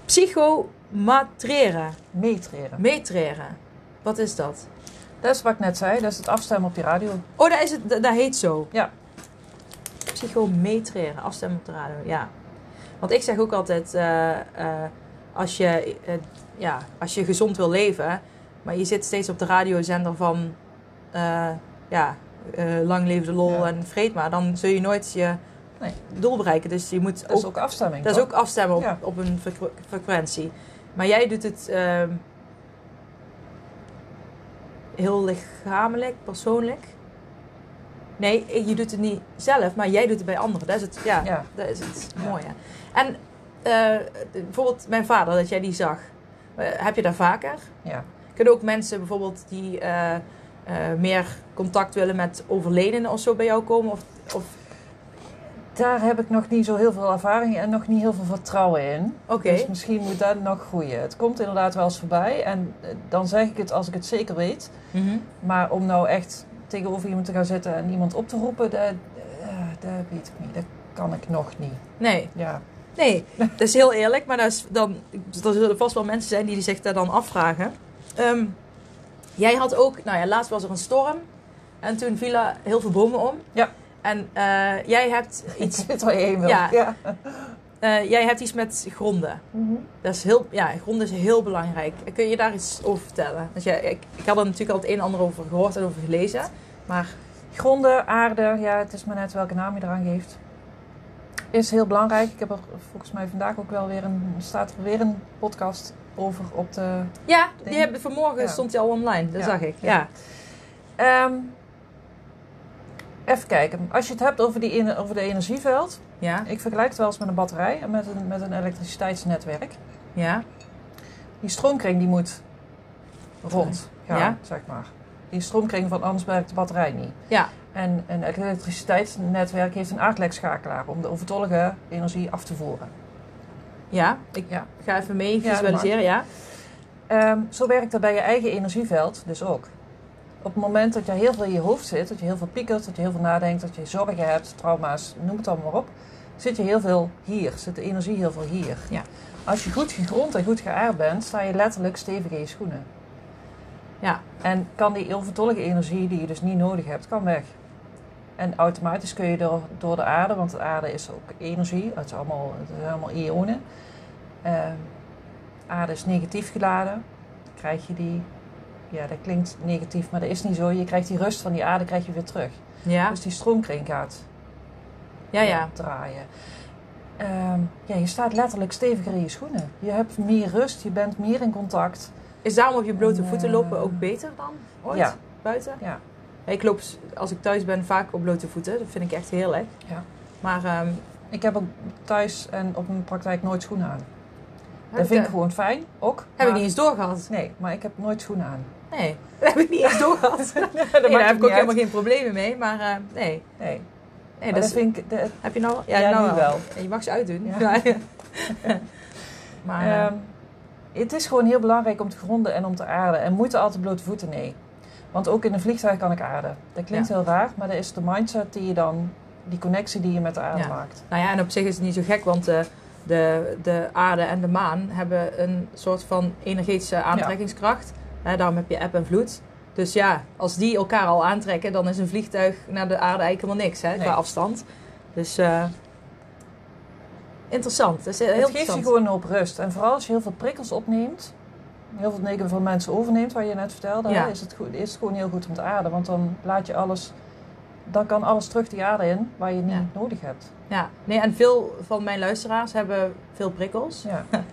psychomatreren.
Meetreren.
Metreren. Wat is dat?
Dat is wat ik net zei. Dat is het afstemmen op die radio.
Oh, dat, is het, dat, dat heet zo.
Ja.
Psychometreren, afstemmen op de radio, ja. Want ik zeg ook altijd, eh, eh, als, je, ja, als je gezond wil leven, maar je zit steeds op de radiozender van, eh, ja, eh, lang leven de lol
Ja.
en vreet maar, dan zul je nooit je
Nee.
doel bereiken. Dus je moet
Dat is
ook,
ook afstemming.
dat is ook afstemmen op,
Ja.
op een frequ- frequentie. Maar jij doet het ehm, heel lichamelijk, persoonlijk. Nee, je doet het niet zelf, maar jij doet het bij anderen. Dat is het, ja,
Ja.
Dat is het
Ja.
mooie. En eh, bijvoorbeeld mijn vader, dat jij die zag. Eh, heb je daar vaker?
Ja.
Kunnen ook mensen bijvoorbeeld die eh, eh, meer contact willen met overledenen of zo bij jou komen? Of, of
Daar heb ik nog niet zo heel veel ervaring en nog niet heel veel vertrouwen in.
oké.
Dus misschien moet dat nog groeien. Het komt inderdaad wel eens voorbij. En eh, dan zeg ik het als ik het zeker weet.
Mhm.
Maar om nou echt tegenover iemand te gaan zitten en iemand op te roepen, dat, dat weet ik niet. Dat kan ik nog niet.
Nee,
Ja.
Nee, dat is heel eerlijk, maar dat is dan, er zullen vast wel mensen zijn die zich daar dan afvragen. Ehm, jij had ook, nou ja, laatst was er een storm en toen vielen heel veel bomen om.
Ja.
En eh, jij, hebt
Ik
iets,
waar je heen wil.
Ja.
ja.
eh, jij hebt iets met gronden.
Mhm.
Dat is heel, ja, gronden is heel belangrijk. Kun je daar iets over vertellen? Dus ja, ik, ik had er natuurlijk al het een en ander over gehoord en over gelezen. Maar
Gronden, aarde, ja, het is maar net welke naam je eraan geeft. Is heel belangrijk. Ik heb er volgens mij vandaag ook wel weer een, staat er weer een podcast over op de...
ja, die hebben, vanmorgen
Ja.
stond hij al online. Dat
Ja.
zag ik.
Ja. Ehm, even kijken. Als je het hebt over, die, over de energieveld.
Ja.
Ik vergelijk het wel eens met een batterij en met een, met een elektriciteitsnetwerk.
Ja.
Die stroomkring die moet rond gaan,
Ja.
zeg maar. Die stroomkring van anders werkt de batterij niet.
Ja.
En een elektriciteitsnetwerk heeft een aardlekschakelaar om de overtollige energie af te voeren.
Ja. Ik
Ja.
ga even mee visualiseren. Ja.
Ehm, zo werkt dat bij je eigen energieveld dus ook. Op het moment dat je heel veel in je hoofd zit, dat je heel veel piekert, dat je heel veel nadenkt, dat je zorgen hebt, trauma's, noem het allemaal maar op, zit je heel veel hier, zit de energie heel veel hier.
Ja.
Als je goed gegrond en goed geaard bent, sta je letterlijk stevig in je schoenen.
Ja.
En kan die overtollige energie die je dus niet nodig hebt, kan weg. En automatisch kun je door, door de aarde, want de aarde is ook energie, het, is allemaal, het zijn allemaal ionen. Ehm, aarde is negatief geladen, krijg je die, ja dat klinkt negatief, maar dat is niet zo. Je krijgt die rust van die aarde krijg je weer terug.
Ja.
Dus die stroomkring gaat
Ja, ja.
draaien. Ehm, ja, je staat letterlijk steviger in je schoenen. Je hebt meer rust, je bent meer in contact.
Is daarom op je blote
En,
voeten
eh,
lopen ook beter dan ooit?
Ja.
Buiten?
Ja.
Ik loop, als ik thuis ben, vaak op blote voeten. Dat vind ik echt heerlijk.
Ja.
Maar ehm,
Ik heb ook thuis en op mijn praktijk nooit schoenen aan. Dat vind ik
ik,
gewoon fijn, ook.
heb ik niet eens doorgehad.
Nee, maar ik heb nooit schoenen aan.
Nee, dat heb ik niet eens doorgehad. nee, daar heb ik ook helemaal geen problemen mee. Maar eh, nee.
Nee,
nee dat
vind ik...
heb je nou? Ja,
Ja,
nou
nu wel.
Je mag ze uitdoen.
Ja.
Ja. maar eh,
Ehm, het is gewoon heel belangrijk om te gronden en om te aarden. En moeten altijd blote voeten? Nee. Want ook in een vliegtuig kan ik aarden. Dat klinkt heel raar, maar dat is de mindset die je dan... Die connectie die je met de aarde
Ja.
maakt.
Nou ja, en op zich is het niet zo gek, want de, de aarde en de maan hebben een soort van energetische aantrekkingskracht. Hè, daarom heb je eb en vloed. Dus ja, als die elkaar al aantrekken, dan is een vliegtuig naar de aarde eigenlijk helemaal niks hè,
Nee.
qua afstand. Dus eh, interessant. Dat is heel
het geeft je gewoon hoop rust. En vooral als je heel veel prikkels opneemt... Heel veel dingen van mensen overneemt, waar je net vertelde...
Ja.
Is, het goed, is het gewoon heel goed om te aarden. Want dan laat je alles... Dan kan alles terug die aarde in, waar je niet
Ja.
nodig hebt.
Ja, nee, en veel van mijn luisteraars hebben veel prikkels.
Ja.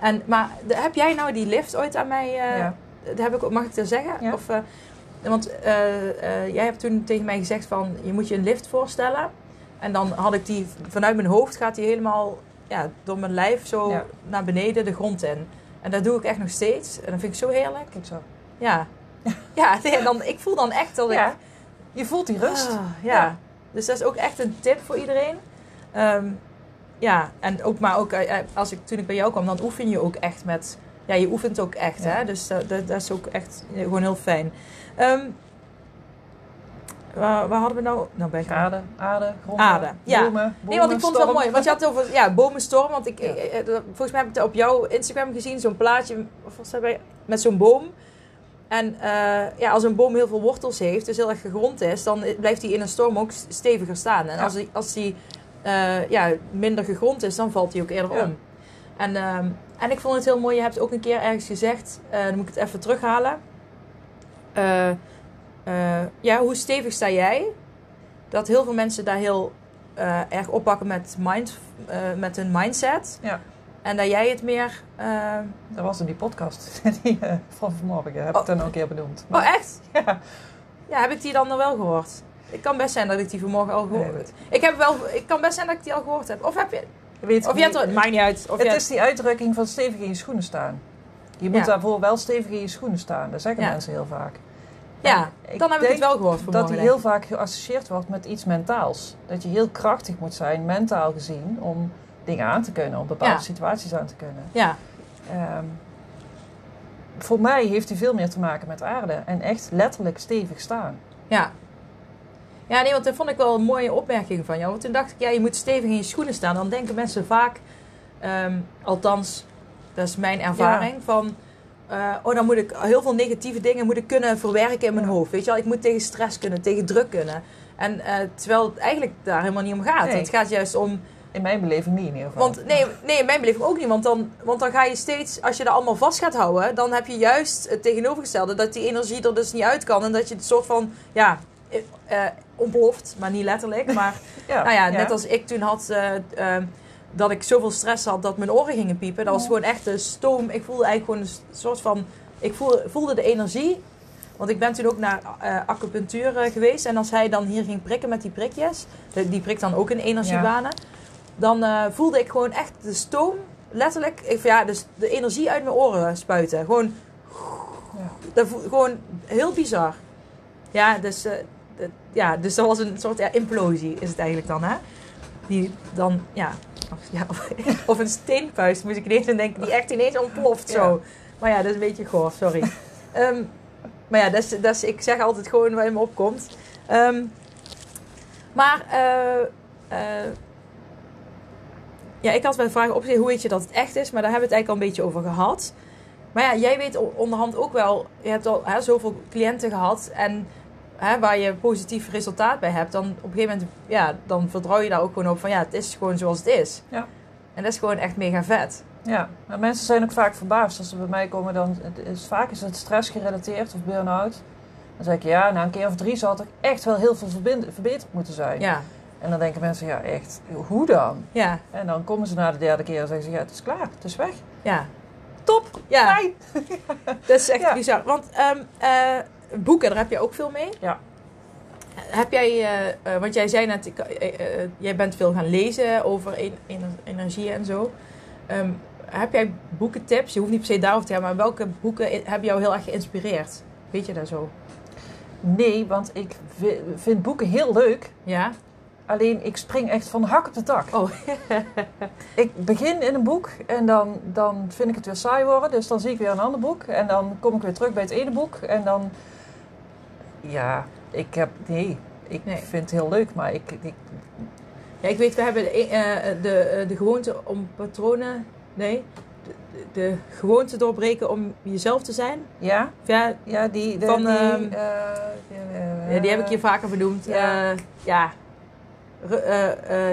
En, maar heb jij nou die lift ooit aan mij... eh,
Ja.
dat heb ik, mag ik dat zeggen?
Ja.
Of, eh, want eh, jij hebt toen tegen mij gezegd van... Je moet je een lift voorstellen. En dan had ik die vanuit mijn hoofd gaat die helemaal ja, door mijn lijf zo naar beneden de grond in. En dat doe ik echt nog steeds. En dat vind ik zo heerlijk.
Kijk zo.
Ja. Ja, nee, dan, ik voel dan echt dat ik...
Ja. Je voelt die rust.
Ah, ja.
Ja.
Dus dat is ook echt een tip voor iedereen. Ehm, ja, en ook, maar ook eh, als ik, toen ik bij jou kwam, dan oefen je ook echt met... Ja, je oefent ook echt,
Ja.
hè. Dus dat, dat, dat is ook echt eh, gewoon heel fijn. Ehm, waar, waar hadden we nou... Nou ben ik
Aarde, aarde, grond,
Aarde, ja.
bomen,
Nee, want ik vond het wel mooi. Want je had het over ja, bomenstorm. Want ik,
Ja.
ik- eh, volgens mij heb ik het op jouw Instagram gezien. Zo'n plaatje met zo'n boom. En eh, ja, als een boom heel veel wortels heeft, dus heel erg gegrond is, dan blijft die in een storm ook steviger staan. En
Ja.
als die, als die eh, ja, minder gegrond is, dan valt die ook eerder
Ja.
om. En, en ik vond het heel mooi. Je hebt ook een keer ergens gezegd, eh, dan moet ik het even terughalen. Eh, ja, hoe stevig sta jij? Dat heel veel mensen daar heel eh, erg oppakken met, mind, eh, met hun mindset.
Ja.
En dat jij het meer...
Dat was in die podcast die, van vanmorgen. Heb
Oh.
ik dan ook een keer benoemd.
Oh, echt?
Ja.
Ja, heb ik die dan nog wel gehoord? Het kan best zijn dat ik die vanmorgen al gehoord heb. Ik heb wel... Ik kan best zijn dat ik die al gehoord heb. Of heb je...
Weet
Of je hebt. Het maakt niet uit. Of
het is die uitdrukking van stevig in je schoenen staan. Je moet
Ja.
daarvoor wel stevig in je schoenen staan. Dat zeggen
Ja.
mensen heel vaak.
Ja,
En
dan heb ik het wel gehoord vanmorgen.
Dat
denk
heel vaak geassocieerd wordt met iets mentaals. Dat je heel krachtig moet zijn, mentaal gezien, om dingen aan te kunnen, om bepaalde
Ja.
situaties aan te kunnen.
Ja,
Ehm, voor mij heeft hij veel meer te maken met aarde en echt letterlijk stevig staan.
ja. Ja, nee, want dat vond ik wel een mooie opmerking van jou. Want toen dacht ik, ja, je moet stevig in je schoenen staan. Dan denken mensen vaak, ehm, althans, dat is mijn ervaring, van... eh, oh, dan moet ik heel veel negatieve dingen moet ik kunnen verwerken in mijn hoofd. Weet je wel, ik moet tegen stress kunnen, tegen druk kunnen. En eh, terwijl het eigenlijk daar helemaal niet om gaat.
Nee.
Het gaat juist om
In mijn beleving niet in ieder geval.
Want nee, nee, in mijn beleving ook niet. Want dan, want dan ga je steeds, als je er allemaal vast gaat houden, dan heb je juist het tegenovergestelde. Dat die energie er dus niet uit kan. En dat je het soort van, ja, eh, ontploft. Maar niet letterlijk. Maar
ja,
nou ja, net als ik toen had, dat ik zoveel stress had dat mijn oren gingen piepen. Dat was gewoon echt een stoom. Ik voelde eigenlijk gewoon een soort van, ik voelde, voelde de energie. Want ik ben toen ook naar eh, acupunctuur eh, geweest. En als hij dan hier ging prikken met die prikjes, de- die prikt dan ook in energiebanen. Dan eh, voelde ik gewoon echt de stoom, letterlijk, ik, ja, dus de energie uit mijn oren spuiten. Gewoon,
Ja.
dat gewoon heel bizar. Ja, dus, ja, dus dat was een soort ja, implosie, is het eigenlijk dan, hè? Die dan, ja, of, ja, of, een steenpuist, moest ik ineens aan denken, die echt ineens ontploft zo. Maar ja, dat is een beetje goor, sorry. Ehm, maar ja, dat is, dat is, ik zeg altijd gewoon wat in me opkomt. Ehm, maar, eh, eh, ja, ik had wel vragen opgeschreven, hoe weet je dat het echt is? Maar daar hebben we het eigenlijk al een beetje over gehad. Maar ja, jij weet onderhand ook wel, je hebt al hè, zoveel cliënten gehad en hè, waar je positief resultaat bij hebt, dan op een gegeven moment, ja, dan vertrouw je daar ook gewoon op van ja, het is gewoon zoals het is.
Ja.
En dat is gewoon echt mega vet.
Ja, maar mensen zijn ook vaak verbaasd als ze bij mij komen. Dan het is, vaak is het stress gerelateerd of burn-out. Dan zeg ik ja, na een keer of drie zal het echt wel heel veel verbeterd moeten zijn.
Ja,
En dan denken mensen, ja echt, hoe dan?
ja,
En dan komen ze na de derde keer en zeggen ze, ja het is klaar, het is weg.
ja.
Top,
Ja,
fijn.
dat is echt
Ja.
bizar. Want ehm, eh, boeken, daar heb je ook veel mee.
Ja.
Heb jij, eh, eh, want jij zei net, eh, jij bent veel gaan lezen over en- ener- energie en zo. Ehm, heb jij boekentips? Je hoeft niet per se daarover te hebben, maar welke boeken hebben jou heel erg geïnspireerd? Weet je dat zo?
Nee, want ik vi- vind boeken heel leuk.
Ja?
Alleen ik spring echt van de hak op de tak.
Oh,
Ik begin in een boek en dan, dan vind ik het weer saai worden. Dus dan zie ik weer een ander boek. En dan kom ik weer terug bij het ene boek. En dan... Ja, ik heb... Nee, ik
Nee.
vind het heel leuk. Maar ik... ik
ja, ik weet, we hebben de, eh, de, eh, de gewoonte om patronen... Nee, de, de, gewoonte doorbreken om jezelf te zijn.
ja,
Ja,
ja, die... De,
Van,
die,
ehm,
eh,
Ja, die heb ik hier vaker benoemd.
ja.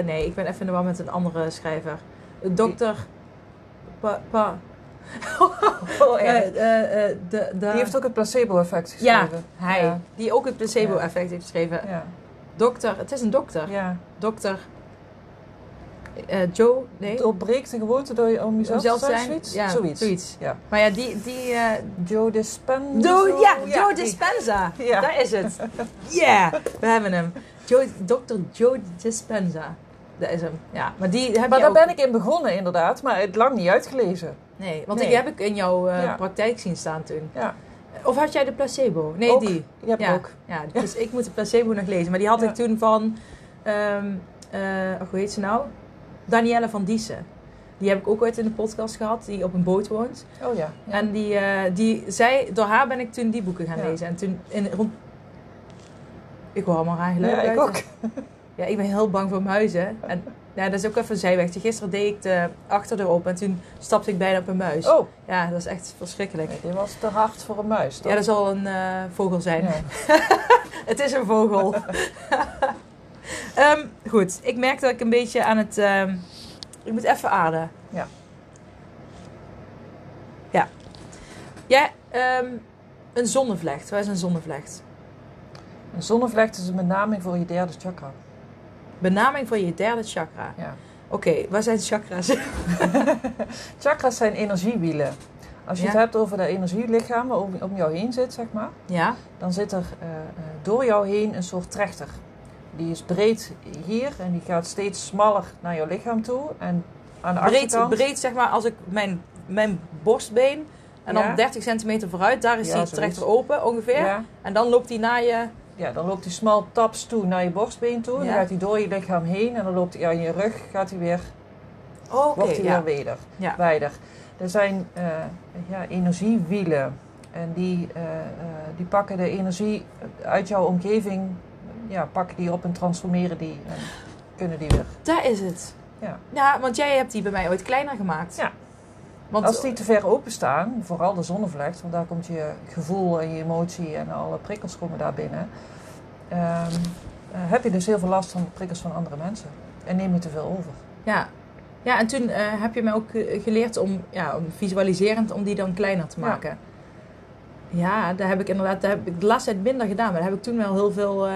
Nee, ik ben even in de war met een andere schrijver. Dokter. Pa, pa.
Oh,
eh, de, de,
Die heeft ook het placebo-effect
ja,
geschreven.
hij.
Ja.
Die ook het placebo-effect heeft geschreven.
Ja,
Dokter. Het is een dokter.
ja.
Dokter. eh, Joe. Nee.
Doorbreekt de gewoonte door je om jezelf
Zelf
te zijn? Zoiets?
Ja,
zoiets.
zoiets.
Ja.
Maar ja, die. die
Joe Dispenza.
Do, ja, Joe
die-
Dispenza.
Ja.
Daar is het. Yeah, we hebben hem. Joe, Dr. Joe Dispenza. Dat is hem. Ja, maar die heb
Maar daar
ook...
ben ik in begonnen inderdaad, maar het lang niet uitgelezen.
Nee, want
Nee.
die heb ik in jouw eh,
Ja.
praktijk zien staan toen.
Ja,
Of had jij de placebo? Nee,
Ook.
die.
die heb ik
ja.
ook.
Ja, dus ik moet de placebo nog lezen. Maar die had ik toen van... eh, oh, hoe heet ze nou? Danielle van Diessen. Die heb ik ook ooit in de podcast gehad, die op een boot woont.
Oh ja.
En die, eh, die zei, door haar ben ik toen die boeken gaan
Ja.
lezen. En toen in rond. Ik hoor allemaal raar geluid
ja, ik ook.
Ja, ik ben heel bang voor muizen. En ja, dat is ook even een zijwegje. Gisteren deed ik de achterdeur open en toen stapte ik bijna op een muis.
Oh,
Ja, dat is echt verschrikkelijk.
dit was te hard voor een muis, toch?
Ja, dat zal een eh, vogel zijn.
Ja.
Het is een vogel. Ehm, goed, ik merk dat ik een beetje aan het... ehm, ik moet even ademen.
Ja.
Ja. Ja, ehm, een zonnevlecht. Wat is een zonnevlecht?
Een zonnevlecht is een benaming voor je derde chakra.
Benaming voor je derde chakra.
Ja.
Oké, wat zijn chakras?
Chakras zijn energiewielen. Als je
Ja.
het hebt over de energielichaam om, om jou heen zit, zeg maar,
ja?
dan zit er eh, eh, door jou heen een soort trechter. Die is breed hier en die gaat steeds smaller naar jouw lichaam toe. En aan de
Breed,
achterkant...
breed, zeg maar, als ik mijn, mijn borstbeen... En dan
Ja.
30 centimeter vooruit, daar is die trechter open ongeveer.
Ja,
En dan loopt die naar je...
ja, dan loopt die smal taps toe naar je borstbeen toe.
Ja.
dan gaat hij door je lichaam heen en dan loopt hij aan je rug, gaat hij weer,
oké,
wordt hij
ja.
weer weder,
Ja.
wijder. Er zijn eh, ja, energiewielen en die, eh, eh, die pakken de energie uit jouw omgeving, ja, pakken die op en transformeren die en kunnen die weer.
Daar is het.
Ja.
Ja, want jij hebt die bij mij ooit kleiner gemaakt.
Ja.
Want
Als die te ver openstaan, vooral de zonnevlecht, want daar komt je gevoel en je emotie en alle prikkels komen daar binnen. ehm, eh, heb je dus heel veel last van de prikkels van andere mensen. En neem je te veel over.
Ja. Ja, en toen eh, heb je mij ook eh, geleerd om, ja, om visualiserend om die dan kleiner te maken. Ja, daar heb ik inderdaad, daar heb ik de laatste tijd minder gedaan, maar daar heb ik toen wel heel veel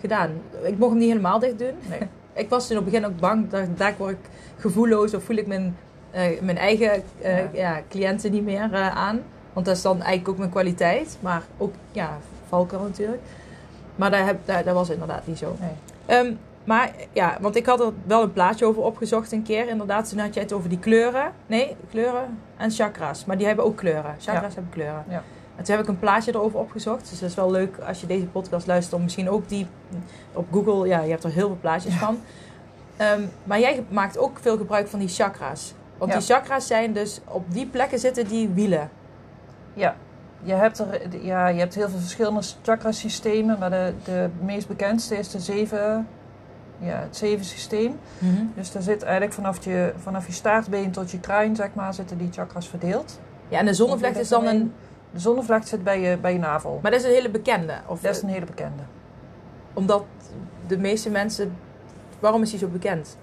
gedaan. Ik mocht hem niet helemaal dicht doen.
Nee.
Ik was toen op het begin ook bang, dat daar word ik gevoelloos of voel ik mijn, mijn eigen eh,
Ja.
cliënten niet meer eh, aan. Want dat is dan eigenlijk ook mijn kwaliteit, maar ook ja, valkuil natuurlijk. Maar daar, heb, dat was inderdaad niet zo.
Nee.
Ehm, maar ja, want ik had er wel een plaatje over opgezocht een keer. Inderdaad, toen had je het over die kleuren. Nee, kleuren en chakras. Maar die hebben ook kleuren. Chakras hebben kleuren.
Ja.
En toen heb ik een plaatje erover opgezocht. Dus dat is wel leuk als je deze podcast luistert. Om misschien ook die op Google. Ja, je hebt er heel veel plaatjes
Ja.
van. Ehm, maar jij maakt ook veel gebruik van die chakras. Want
Ja.
die chakras zijn dus op die plekken zitten die wielen.
Ja, je hebt, er, ja, je hebt heel veel verschillende chakrasystemen, maar de, de meest bekendste is de zeven, ja, het zeven systeem. Dus daar zit eigenlijk vanaf je, vanaf je staartbeen tot je kruin, zeg maar, zitten die chakras verdeeld.
Ja, en de zonnevlecht is dan een...
De zonnevlecht zit bij je, bij je navel.
Maar dat is een hele bekende. Of,
Dat is een hele bekende.
Omdat de meeste mensen... Waarom is die zo bekend?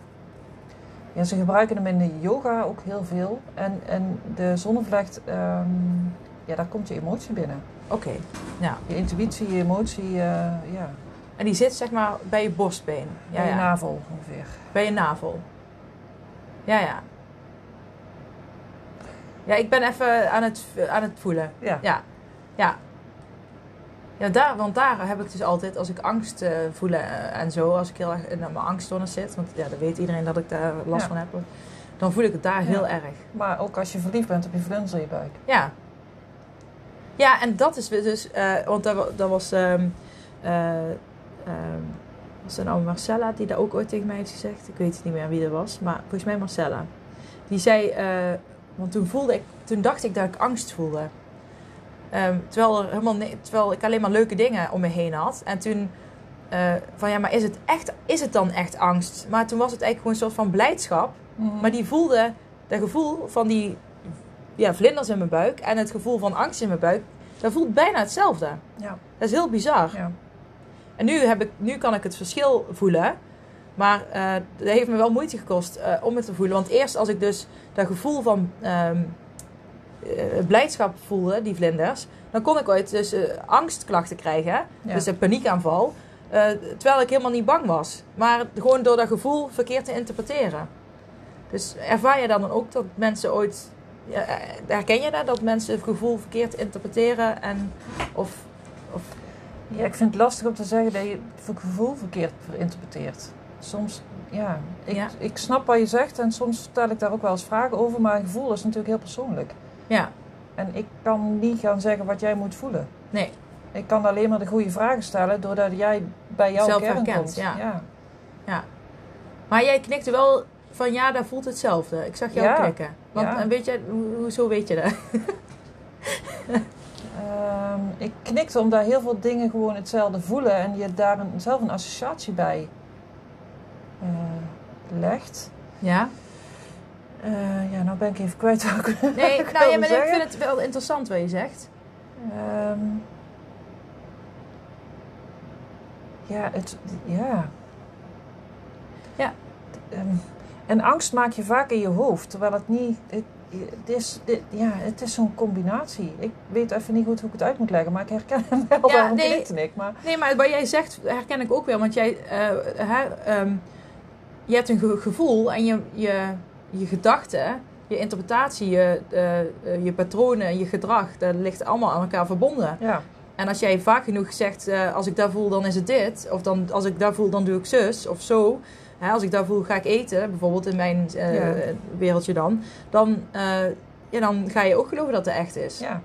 Ja, ze gebruiken hem in de yoga ook heel veel. En, en de zonnevlecht, ehm, ja, daar komt je emotie binnen.
Oké, ja.
Je intuïtie, je emotie, eh, ja,
En die zit zeg maar bij je borstbeen. Ja,
bij je
ja.
navel ongeveer.
Bij je navel. Ja, ja. Ja, ik ben even aan het, aan het voelen.
Ja.
Ja, ja. Ja, daar, want daar heb ik dus altijd, als ik angst eh voel eh, en zo, als ik heel erg in mijn angststoornis zit, want ja, dan weet iedereen dat ik daar last
Ja.
van heb, dan voel ik het daar
Ja.
heel erg.
Maar ook als je verliefd bent, heb je vlinders in je buik.
Ja. Ja, en dat is dus, eh, want dat, wa- dat was, ehm eh, ehm, was dat nou Marcella die dat ook ooit tegen mij heeft gezegd? Ik weet niet meer wie dat was, maar volgens mij Marcella. Die zei, want toen voelde ik, toen dacht ik dat ik angst voelde. Ehm, terwijl, er helemaal terwijl ik alleen maar leuke dingen om me heen had. En toen eh, van ja, maar is het, echt, is het dan echt angst? Maar toen was het eigenlijk gewoon een soort van blijdschap. Maar die voelde, dat gevoel van die ja, vlinders in mijn buik en het gevoel van angst in mijn buik, dat voelt bijna hetzelfde.
Ja.
Dat is heel bizar.
Ja.
En nu, heb ik, nu kan ik het verschil voelen. Maar eh dat heeft me wel moeite gekost eh, om het te voelen. Want eerst als ik dus dat gevoel van ehm, eh, blijdschap voelde, die vlinders, dan kon ik ooit dus eh, angstklachten krijgen.
Ja.
Dus een paniekaanval. eh, terwijl ik helemaal niet bang was. Maar gewoon door dat gevoel verkeerd te interpreteren. Dus ervaar je dan ook dat mensen ooit... Ja, eh, herken je dat? Dat mensen het gevoel verkeerd interpreteren? En, of, of,
Ja, ik vind het lastig om te zeggen dat je het gevoel verkeerd interpreteert. Soms, ja ik,
Ja.
ik snap wat je zegt en soms stel ik daar ook wel eens vragen over, maar een gevoel is natuurlijk heel persoonlijk.
Ja,
En ik kan niet gaan zeggen wat jij moet voelen.
nee.
Ik kan alleen maar de goede vragen stellen doordat jij bij jouw
Zelf
kern
herkent,
komt.
ja. Maar jij knikte wel van ja, daar voelt hetzelfde. Ik zag jou
Ja.
knikken. Want
Ja.
en weet je, ho- hoezo weet je dat?
Ehm, ik knikte omdat heel veel dingen gewoon hetzelfde voelen en je daar een, zelf een associatie bij eh, legt.
Ja?
Eh, ja, nou ben ik even kwijt wat ik
Nee,
ik
nou ja, maar ik vind het wel interessant wat je zegt.
Ehm, ja, het, ja.
Ja.
Ehm, en angst maak je vaak in je hoofd, terwijl het niet. Het, het is, dit- ja, het is zo'n combinatie. Ik weet even niet goed hoe ik het uit moet leggen, maar ik herken hem wel.
Ja, nee.
ik. Maar
Nee, maar wat jij zegt herken ik ook wel. Want jij, eh, ehm, je hebt een ge- gevoel en je, je, je gedachten, je interpretatie, je, eh, eh, je patronen, je gedrag, dat ligt allemaal aan elkaar verbonden.
ja,
En als jij vaak genoeg zegt, eh, als ik daar voel, dan is het dit. Of dan, als ik daar voel, dan doe ik zus of zo. Hè, als ik daar voel, ga ik eten. Bijvoorbeeld in mijn
Ja.
wereldje dan. Dan, ja, dan ga je ook geloven dat het echt is.
ja,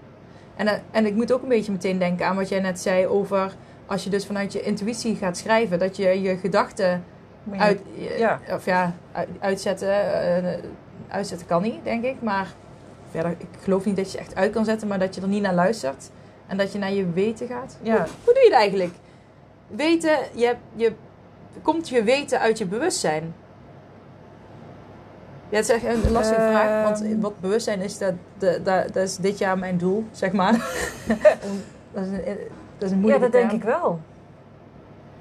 En, en ik moet ook een beetje meteen denken aan wat jij net zei over... Als je dus vanuit je intuïtie gaat schrijven, dat je je gedachten uit,
ja.
of ja, uit- uitzetten. eh, uitzetten kan niet, denk ik. Maar verder, ik geloof niet dat je echt uit kan zetten, maar dat je er niet naar luistert. En dat je naar je weten gaat.
Ja.
Hoe, hoe doe je dat eigenlijk? Weten, je, je, komt je weten uit je bewustzijn? Ja, het is echt een, lastige
Ehm.
vraag. Want wat bewustzijn is, dat, dat, dat, dat is dit jaar mijn doel, zeg maar. dat, is een, dat is een
ja, dat denk ik wel.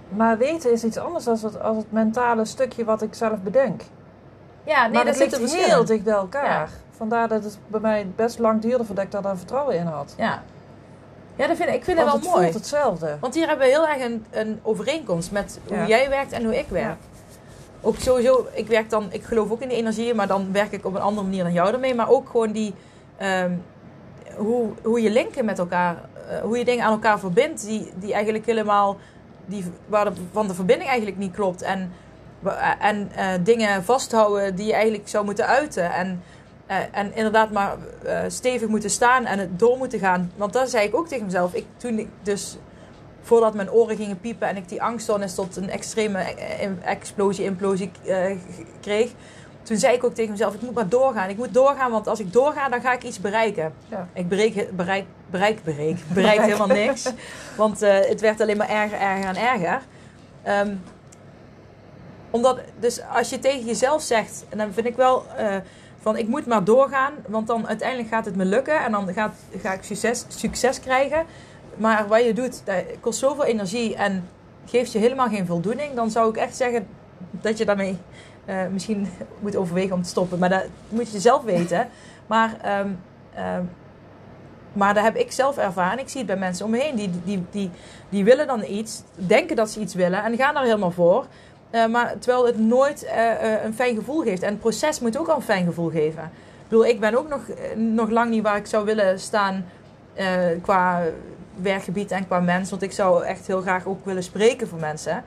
Maar weten is iets anders dan het, als het mentale stukje wat ik zelf bedenk.
Ja, nee,
maar
dat
dat ligt
zit er
heel
verschil.
dicht bij elkaar. Vandaar dat het bij mij best lang duurde voordat ik daar dan vertrouwen in had.
Ja, ja dat vind ik, ik vind
Want
het
het
wel mooi.
voelt hetzelfde.
Want hier hebben we heel erg een, een overeenkomst met hoe
Ja.
jij werkt en hoe ik werk.
Ja.
Ook sowieso, ik werk dan, ik geloof ook in die energie, maar dan werk ik op een andere manier dan jou ermee. Maar ook gewoon die, ehm, hoe, hoe je linken met elkaar, eh, hoe je dingen aan elkaar verbindt, die, die eigenlijk helemaal, die, waar de, verbinding eigenlijk niet klopt. En, wa- en eh, dingen vasthouden die je eigenlijk zou moeten uiten. En, eh, en inderdaad maar eh, stevig moeten staan en het door moeten gaan. Want dat zei ik ook tegen mezelf. Ik, toen ik dus voordat mijn oren gingen piepen en ik die angststoornis tot een extreme eh, explosie, implosie eh, kreeg. Toen zei ik ook tegen mezelf, ik moet maar doorgaan. Ik moet doorgaan, want als ik doorga, dan ga ik iets bereiken.
Ja.
Ik bereik, bereik, bereik, bereik, bereik helemaal niks. Want eh, het werd alleen maar erger, erger en erger. Ehm, omdat, dus als je tegen jezelf zegt, en dan vind ik wel eh, van ik moet maar doorgaan, want dan uiteindelijk gaat het me lukken en dan gaat, ga ik succes, succes krijgen. Maar wat je doet, dat kost zoveel energie en geeft je helemaal geen voldoening, dan zou ik echt zeggen dat je daarmee eh, misschien moet overwegen om te stoppen. Maar dat moet je zelf weten. Maar, ehm, maar dat heb ik zelf ervaren. Ik zie het bij mensen om me heen. Die, die, die, die willen dan iets, denken dat ze iets willen en gaan daar helemaal voor. Eh, maar terwijl het nooit eh, een fijn gevoel geeft. En het proces moet ook al een fijn gevoel geven. Ik bedoel, ik ben ook nog, nog lang niet waar ik zou willen staan qua werkgebied en qua mens. Want ik zou echt heel graag ook willen spreken voor mensen.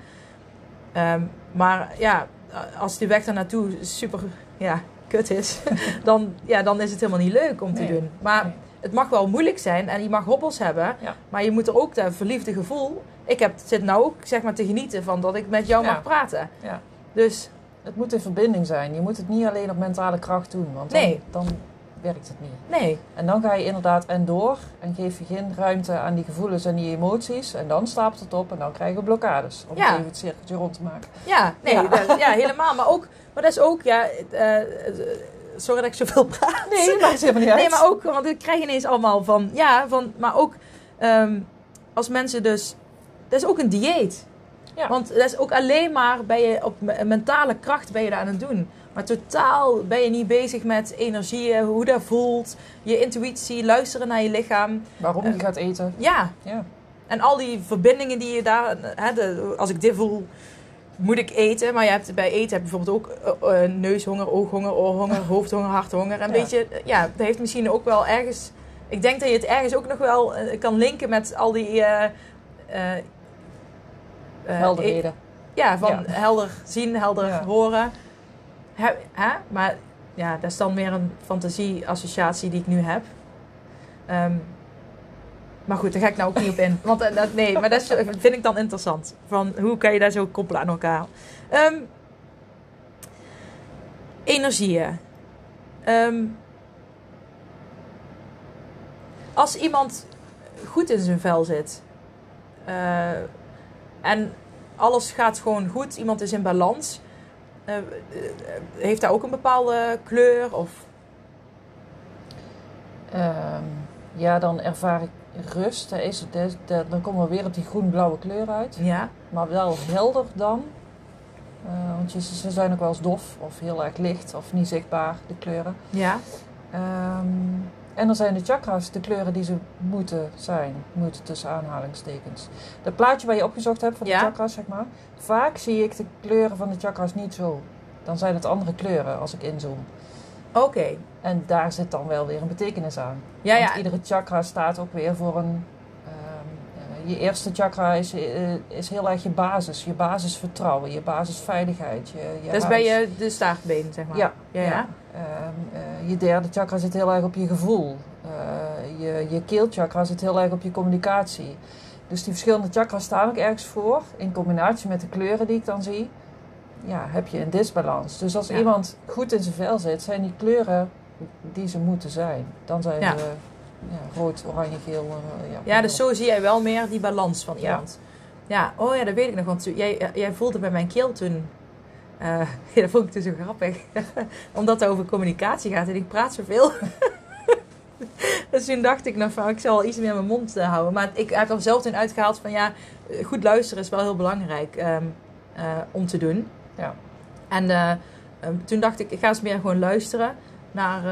Ehm, maar ja, als die weg daar naartoe super ja, kut is, dan, ja, dan is het helemaal niet leuk om te
Nee.
doen. Maar
Nee.
het mag wel moeilijk zijn en je mag hobbels hebben.
Ja.
Maar je moet er ook dat verliefde gevoel. Ik heb, zit nou ook zeg maar te genieten van dat ik met jou
Ja.
mag praten.
Ja.
Dus
Het moet in verbinding zijn. Je moet het niet alleen op mentale kracht doen, want dan,
Nee.
dan werkt het niet.
nee,
En dan ga je inderdaad en door en geef je geen ruimte aan die gevoelens en die emoties. En dan stapelt het op en dan krijgen we blokkades. Om
Ja.
even het cirkeltje rond te maken.
ja, nee,
Ja.
dat- ja, helemaal. Maar ook, maar dat is ook, ja, eh, eh, sorry dat ik zoveel praat.
Nee, maakt het helemaal niet uit.
Nee, maar ook, want ik krijg ineens allemaal van, ja, van, maar ook ehm, als mensen dus, dat is ook een dieet.
Ja.
Want dat is ook alleen maar, ben je op me- mentale kracht ben je dat aan het doen. Maar totaal ben je niet bezig met energieën, hoe dat voelt, je intuïtie, luisteren naar je lichaam.
Waarom je gaat eten.
Ja,
Ja.
en al die verbindingen die je daar, hè, de, als ik dit voel, moet ik eten. Maar je hebt, bij eten heb je bijvoorbeeld ook eh, eh, neushonger, ooghonger, oorhonger, hoofdhonger, harthonger. En
Ja.
weet je, eh, ja, dat heeft misschien ook wel ergens... Ik denk dat je het ergens ook nog wel eh, kan linken met al die... eh, eh, eh,
Helderheden.
ja, van
Ja.
helder zien, helder
Ja.
horen. Hè, hè? Maar ja, dat is dan meer een fantasie-associatie die ik nu heb. Ehm, maar goed, daar ga ik nou ook niet op in. Want eh, dat, nee, maar dat is- vind ik dan interessant. Van hoe kan je daar zo koppelen aan elkaar? Ehm, energieën. Ehm, als iemand goed in zijn vel zit eh, en alles gaat gewoon goed, iemand is in balans, eh, eh, heeft daar ook een bepaalde kleur of
Ehm, ja, dan ervaar ik rust. Daar is, daar- daar- dan komen we weer op die groen-blauwe kleur uit.
ja,
Maar wel helder dan. Eh, want je, ze zijn ook wel eens dof of heel erg licht of niet zichtbaar, de kleuren.
ja,
Ehm, en dan zijn de chakras de kleuren die ze moeten zijn. Moeten tussen aanhalingstekens. Dat plaatje waar je opgezocht hebt van de chakras, zeg maar. Vaak zie ik de kleuren van de chakras niet zo. Dan zijn het andere kleuren als ik inzoom.
oké.
En daar zit dan wel weer een betekenis aan.
Ja,
Want
ja,
iedere chakra staat ook weer voor een. ehm, eh, je eerste chakra is, eh, is heel erg je basis. Je basisvertrouwen, je basisveiligheid. Je, je
dat is bij je de staartbeen, zeg maar.
Ja,
ja, ja.
Ehm, eh, je derde chakra zit heel erg op je gevoel. Eh, je, je keelchakra zit heel erg op je communicatie. Dus die verschillende chakras staan ook ergens voor. In combinatie met de kleuren die ik dan zie. Ja, heb je een disbalans. Dus als
Ja.
iemand goed in zijn vel zit, zijn die kleuren die ze moeten zijn. Dan zijn
Ja.
ze ja, rood, oranje, geel. eh, ja,
Ja, dus zo zie jij wel meer die balans van iemand. Ja, oh ja, dat weet ik nog. Want jij, jij voelde bij mijn keel toen... eh, ja, dat vond ik toen zo grappig. Omdat het over communicatie gaat en ik praat zoveel. dus toen dacht ik nog van, ik zal iets meer mijn mond eh, houden. Maar ik heb er zelf toen uitgehaald van, ja, eh, goed luisteren is wel heel belangrijk ehm, eh, om te doen.
Ja.
En eh, ehm, toen dacht ik, ik ga eens meer gewoon luisteren naar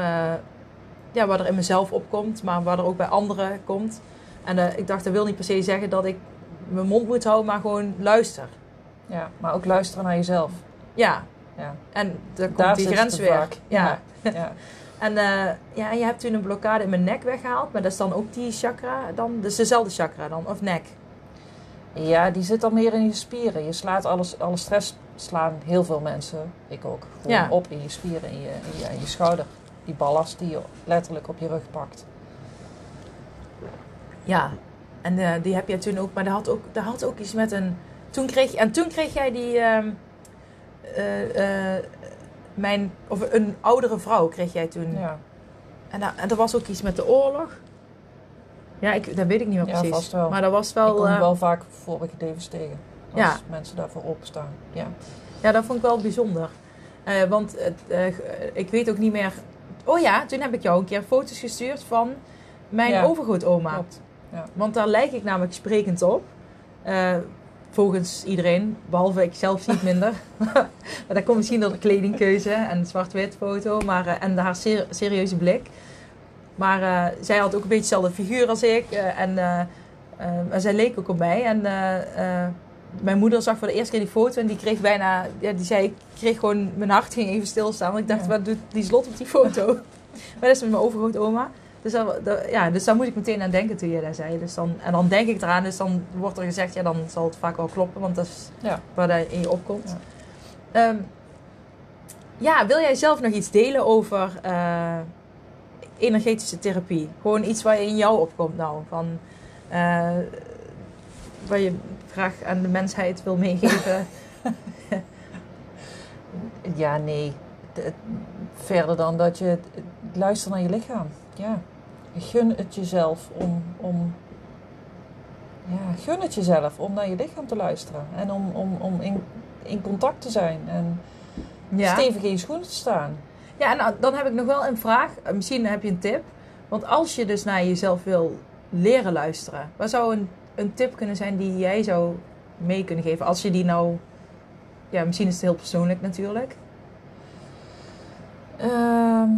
ja, wat er in mezelf opkomt, maar wat er ook bij anderen komt. En ik dacht, dat wil niet per se zeggen dat ik mijn mond moet houden, maar gewoon luister.
ja, maar ook luisteren naar jezelf.
Ja,
Ja.
en daar komt die grens weer. Ja.
Ja.
En, eh, ja, je hebt toen een blokkade in mijn nek weggehaald, maar dat is dan ook die chakra dan? Dus dezelfde chakra dan, of nek?
Ja, die zit dan meer in je spieren. Je slaat alles, alle stress slaan heel veel mensen, ik ook, gewoon
Ja.
op in je spieren, in je, in, je, in je schouder. Die ballast die je letterlijk op je rug pakt.
Ja, en eh, die heb jij toen ook, maar dat had ook, dat had ook iets met een. Toen kreeg, en toen kreeg jij die. ehm, eh, eh, mijn, of een oudere vrouw kreeg jij toen.
Ja,
En, da- en er was ook iets met de oorlog. Ja, ik, dat weet ik niet meer
Ja,
precies.
wel.
Maar dat was
ik
wel.
kom
eh,
wel vaak vorige levens tegen. Als
Ja.
mensen daarvoor openstaan. Ja.
Ja, dat vond ik wel bijzonder. Want ik weet ook niet meer. Oh ja, toen heb ik jou een keer foto's gestuurd van mijn
Ja.
overgrootoma.
Klopt.
Want daar lijk ik namelijk sprekend op. Volgens iedereen, behalve ik zelf zie het minder. maar dat komt misschien door de kledingkeuze en de zwart-wit foto maar, eh, en haar ser- serieuze blik. Maar eh, zij had ook een beetje dezelfde figuur als ik. eh, en zij leek ook op mij. En mijn moeder zag voor de eerste keer die foto en die kreeg bijna... Ja, die zei, ik kreeg gewoon... Mijn hart ging even stilstaan. Want ik dacht,
Ja.
wat doet die slot op die foto? maar dat is met mijn overgrootoma. Dus, dat, dat- ja, dus daar moet ik meteen aan denken toen je dat zei. Dus dan, en dan denk ik eraan. Dus dan wordt er gezegd, ja, dan zal het vaak wel kloppen. Want dat is
Ja.
waar dat in je opkomt. Ja. ja, wil jij zelf nog iets delen over eh, energetische therapie? Gewoon iets waar in jou opkomt nou. Van, eh, waar je graag aan de mensheid wil meegeven.
Ja, nee. De- verder dan dat je luistert naar je lichaam. Ja. Gun het jezelf om, om ja, gun het jezelf om naar je lichaam te luisteren. En om, om, om in, in contact te zijn. En
ja.
stevig in je schoenen te staan.
Ja, en nou, dan heb ik nog wel een vraag. Eh, Misschien heb je een tip. Want als je dus naar jezelf wil leren luisteren, wat zou een, een tip kunnen zijn die jij zou mee kunnen geven? Als je die nou. Ja, misschien is het heel persoonlijk natuurlijk.
Ehm,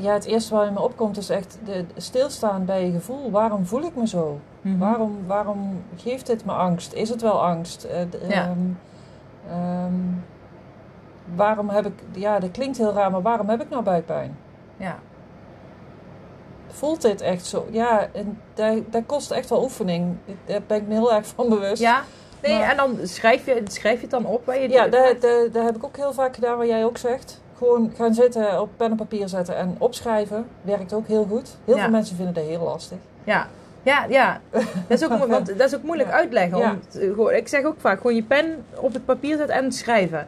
ja, het eerste wat in me opkomt is echt de, stilstaan bij je gevoel. Waarom voel ik me zo?
Mhm.
Waarom, waarom geeft dit me angst? Is het wel angst? Eh,
Ja.
ehm, ehm, waarom heb ik... Ja, dat klinkt heel raar, maar waarom heb ik nou buikpijn?
Ja.
voelt dit echt zo. Ja, en dat, dat kost echt wel oefening. Daar ben ik me heel erg van bewust.
Ja? Nee,
Maar-
en dan schrijf je, schrijf je het dan op waar je
Ja, dat, dat heb ik ook heel vaak gedaan, wat jij ook zegt. Gewoon gaan zitten, op pen en papier zetten en opschrijven. Werkt ook heel goed. Heel
Ja.
veel mensen vinden dat heel lastig.
Ja, ja, ja. Dat is ook, want dat is ook moeilijk
Ja.
uitleggen. Om te- ik zeg ook vaak, gewoon je pen op het papier zetten en schrijven.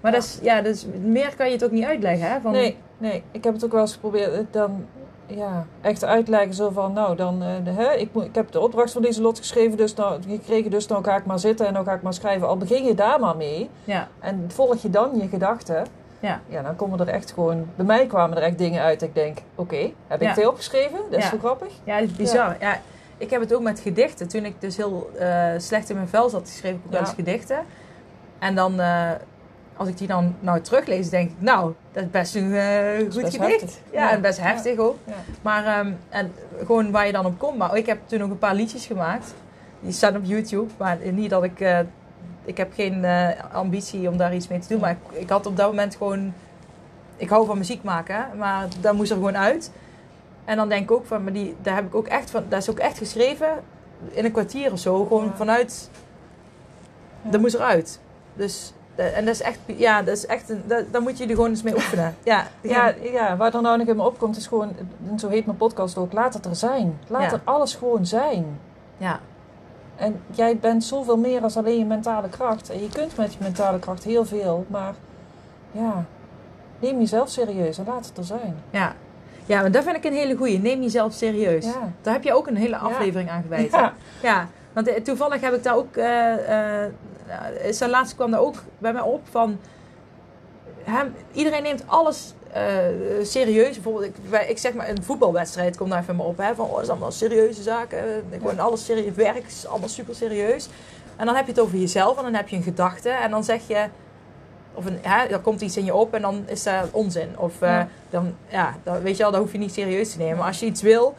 Maar
Ja.
dat is, ja, dat is, meer kan je het ook niet uitleggen. Hè? Van,
Nee, nee, ik heb het ook wel eens geprobeerd. eh, Dan ja, echt uit te leggen zo van, nou, dan, eh, de, hè, ik, moet, ik heb de opdracht van deze lot geschreven, dus nou, gekregen, dus nou ga ik maar zitten en nou ga ik maar schrijven. Al begin je daar maar mee
Ja,
en volg je dan je gedachten,
ja,
ja, dan komen er echt gewoon, bij mij kwamen er echt dingen uit. Ik denk, oké, heb ik veel opgeschreven? Dat is zo grappig.
ja, dat is bizar. Ja. ik heb het ook met gedichten. Toen ik dus heel eh, slecht in mijn vel zat, schreef ik ook wel eens gedichten. En dan, eh, als ik die dan nou teruglees, denk ik, nou, dat is best een eh, goed
best
gedicht. Ja,
Ja.
en best heftig ook.
Ja.
Maar ehm, en gewoon waar je dan op komt. Maar ik heb toen ook een paar liedjes gemaakt. Die staan op YouTube. Maar niet dat ik... ik heb geen eh, ambitie om daar iets mee te doen. Maar ik, ik had op dat moment gewoon... Ik hou van muziek maken. Maar dat moest er gewoon uit. En dan denk ik ook van... Maar die, daar heb ik ook echt van... Dat is ook echt geschreven in een kwartier of zo. Gewoon
Ja.
vanuit... Dat moest eruit. Dus... eh, En dat is echt... Ja, dat is echt... Een, dat, daar moet je er gewoon eens mee oefenen. Ja,
Ja, ja, waar er nou nog in me opkomt is gewoon, zo heet mijn podcast ook, laat het er zijn. Laat
Ja.
er alles gewoon zijn.
ja.
En jij bent zoveel meer dan alleen je mentale kracht. En je kunt met je mentale kracht heel veel, maar ja, neem jezelf serieus en laat het er zijn.
Ja. ja, maar dat vind ik een hele goeie. Neem jezelf serieus.
Ja.
Daar heb je ook een hele aflevering aan gewijd.
Ja.
Ja, want eh, toevallig heb ik daar ook... eh eh is daar laatst kwam daar ook bij mij op van... Hè, iedereen neemt alles eh, serieus. Bijvoorbeeld, ik, ik zeg maar, een voetbalwedstrijd komt daar even maar op. Hè, van, oh, dat is allemaal serieuze zaken. eh, Gewoon alles serieus. Werk is allemaal super serieus. En dan heb je het over jezelf en dan heb je een gedachte. En dan zeg je... Of een, hè, er komt iets in je op en dan is dat onzin. Of eh,
Ja.
dan, ja, dan, weet je wel, dat hoef je niet serieus te nemen. Maar als je iets wil...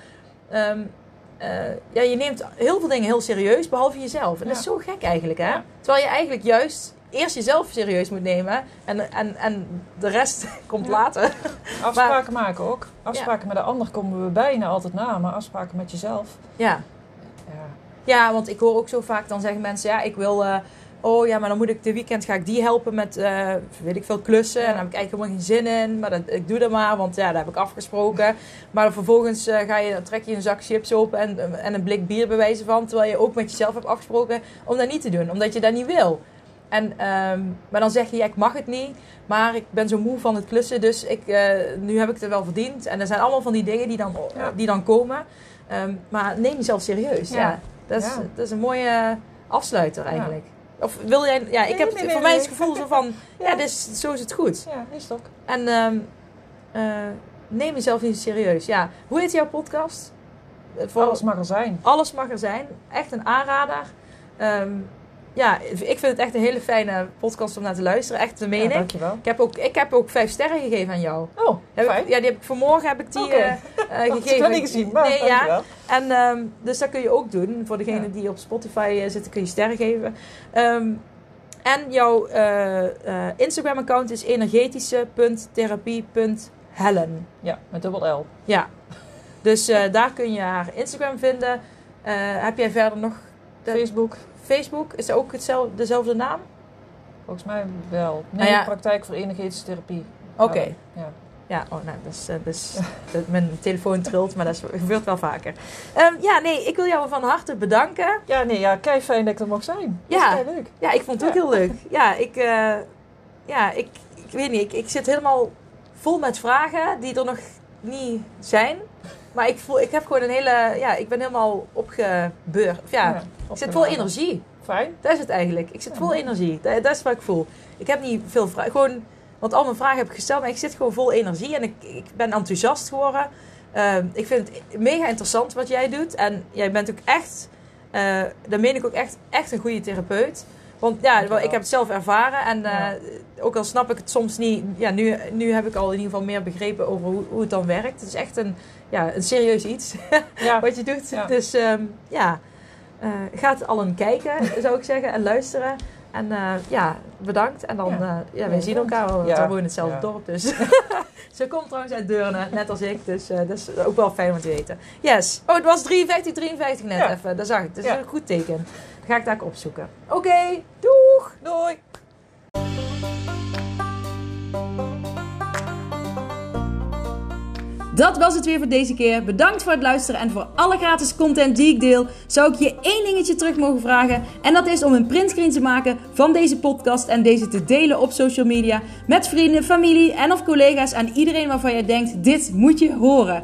ehm, eh, ja, je neemt heel veel dingen heel serieus, behalve jezelf. En dat is zo gek eigenlijk, hè?
Ja.
Terwijl je eigenlijk juist eerst jezelf serieus moet nemen. En, en, en de rest komt
Ja.
later.
Afspraken maken ook. Afspraken met de ander komen we bijna altijd na, maar afspraken met jezelf.
Ja.
Ja.
ja, want ik hoor ook zo vaak, dan zeggen mensen... Ja, ik wil... eh, oh ja, maar dan moet ik de weekend ga ik die helpen met, eh, weet ik veel, klussen.
Ja.
En daar heb ik eigenlijk helemaal geen zin in. Maar dat, ik doe dat maar, want ja, dat heb ik afgesproken. Maar vervolgens eh, ga je, dan trek je een zak chips open en, en een blik bier bewijzen van. Terwijl je ook met jezelf hebt afgesproken om dat niet te doen. Omdat je dat niet wil. En, ehm, maar dan zeg je, ja, ik mag het niet. Maar ik ben zo moe van het klussen, dus ik, eh, nu heb ik het er wel verdiend. En er zijn allemaal van die dingen die dan,
Ja.
die dan komen. Ehm, maar neem jezelf serieus. Ja.
Ja.
Dat, is,
Ja.
dat is een mooie afsluiter eigenlijk. Of wil jij... Ja, ik
Nee,
heb
nee,
voor
nee,
mij
nee.
is het gevoel zo van... ja, is, zo is het goed.
Ja, is het ook.
En ehm, eh, neem jezelf niet serieus. Ja, hoe heet jouw podcast? Eh, Voor
Alles mag er zijn.
alles mag er zijn. Echt een aanrader. Ehm, ja, ik vind het echt een hele fijne podcast om naar te luisteren. Echt de
Ja,
mening.
dankjewel.
ik, heb ook, ik heb ook vijf sterren gegeven aan jou.
Oh,
Heb ik- ja, die heb ik vanmorgen heb ik die eh,
Dat heb
gegeven.
nog niet gezien, maar
nee, ja. En ehm, dus dat kun je ook doen. Voor degenen
Ja.
die op Spotify eh, zitten, kun je sterren geven. Ehm, en jouw eh, eh, Instagram-account is energetische.therapie.helen.
Ja, met dubbel L.
Ja. Dus daar kun je haar Instagram vinden. Heb jij verder nog de-
Facebook,
Facebook? Is dat ook hetzelfde, dezelfde naam?
volgens mij wel. Nee,
Nou ja.
praktijk voor energetische therapie.
Oké.
Ja.
Ja, oh, nou, dat is, dat is, dat, mijn telefoon trilt, maar dat gebeurt wel vaker. Ehm, ja, nee, ik wil jou van harte bedanken.
Ja, nee, ja, kei fijn dat ik er mag zijn. Dat
Ja.
leuk.
Ja, ik vond het ook heel leuk. Ja, ik, eh, ja, ik, ik weet niet, ik, ik zit helemaal vol met vragen die er nog niet zijn. Maar ik, voel, ik heb gewoon een hele, ja, ik ben helemaal opgebeurd. Of ja, ik zit vol energie.
Fijn.
Dat is het eigenlijk. Ik zit vol energie. Dat, dat is wat ik voel. Ik heb niet veel vragen. Gewoon, want al mijn vragen heb ik gesteld, maar ik zit gewoon vol energie en ik, ik ben enthousiast geworden. Ehm, ik vind het mega interessant wat jij doet. En jij bent ook echt, eh daar meen ik ook echt, echt een goede therapeut. Want ja, ik heb het zelf ervaren en eh, ook al snap ik het soms niet, ja, nu, nu heb ik al in ieder geval meer begrepen over hoe, hoe het dan werkt. Het is echt een, ja, een serieus iets wat je doet. Dus ehm, ja, eh, ga het allen kijken, zou ik zeggen, en luisteren. En eh, ja, bedankt. En dan,
Ja.
ja, Ja, zien elkaar, want
Ja.
we wonen in hetzelfde
Ja.
dorp. Dus ze komt trouwens uit Deurne, net als ik. Dus dat is ook wel fijn om te weten. Yes. Oh, het was 53, 53 net even. Dat zag ik. Dat is een goed teken. Ga ik daar opzoeken. Oké, doeg!
Doei!
Dat was het weer voor deze keer. Bedankt voor het luisteren en voor alle gratis content die ik deel. Zou ik je één dingetje terug mogen vragen? En dat is om een printscreen te maken van deze podcast en deze te delen op social media met vrienden, familie en of collega's en iedereen waarvan jij denkt: dit moet je horen.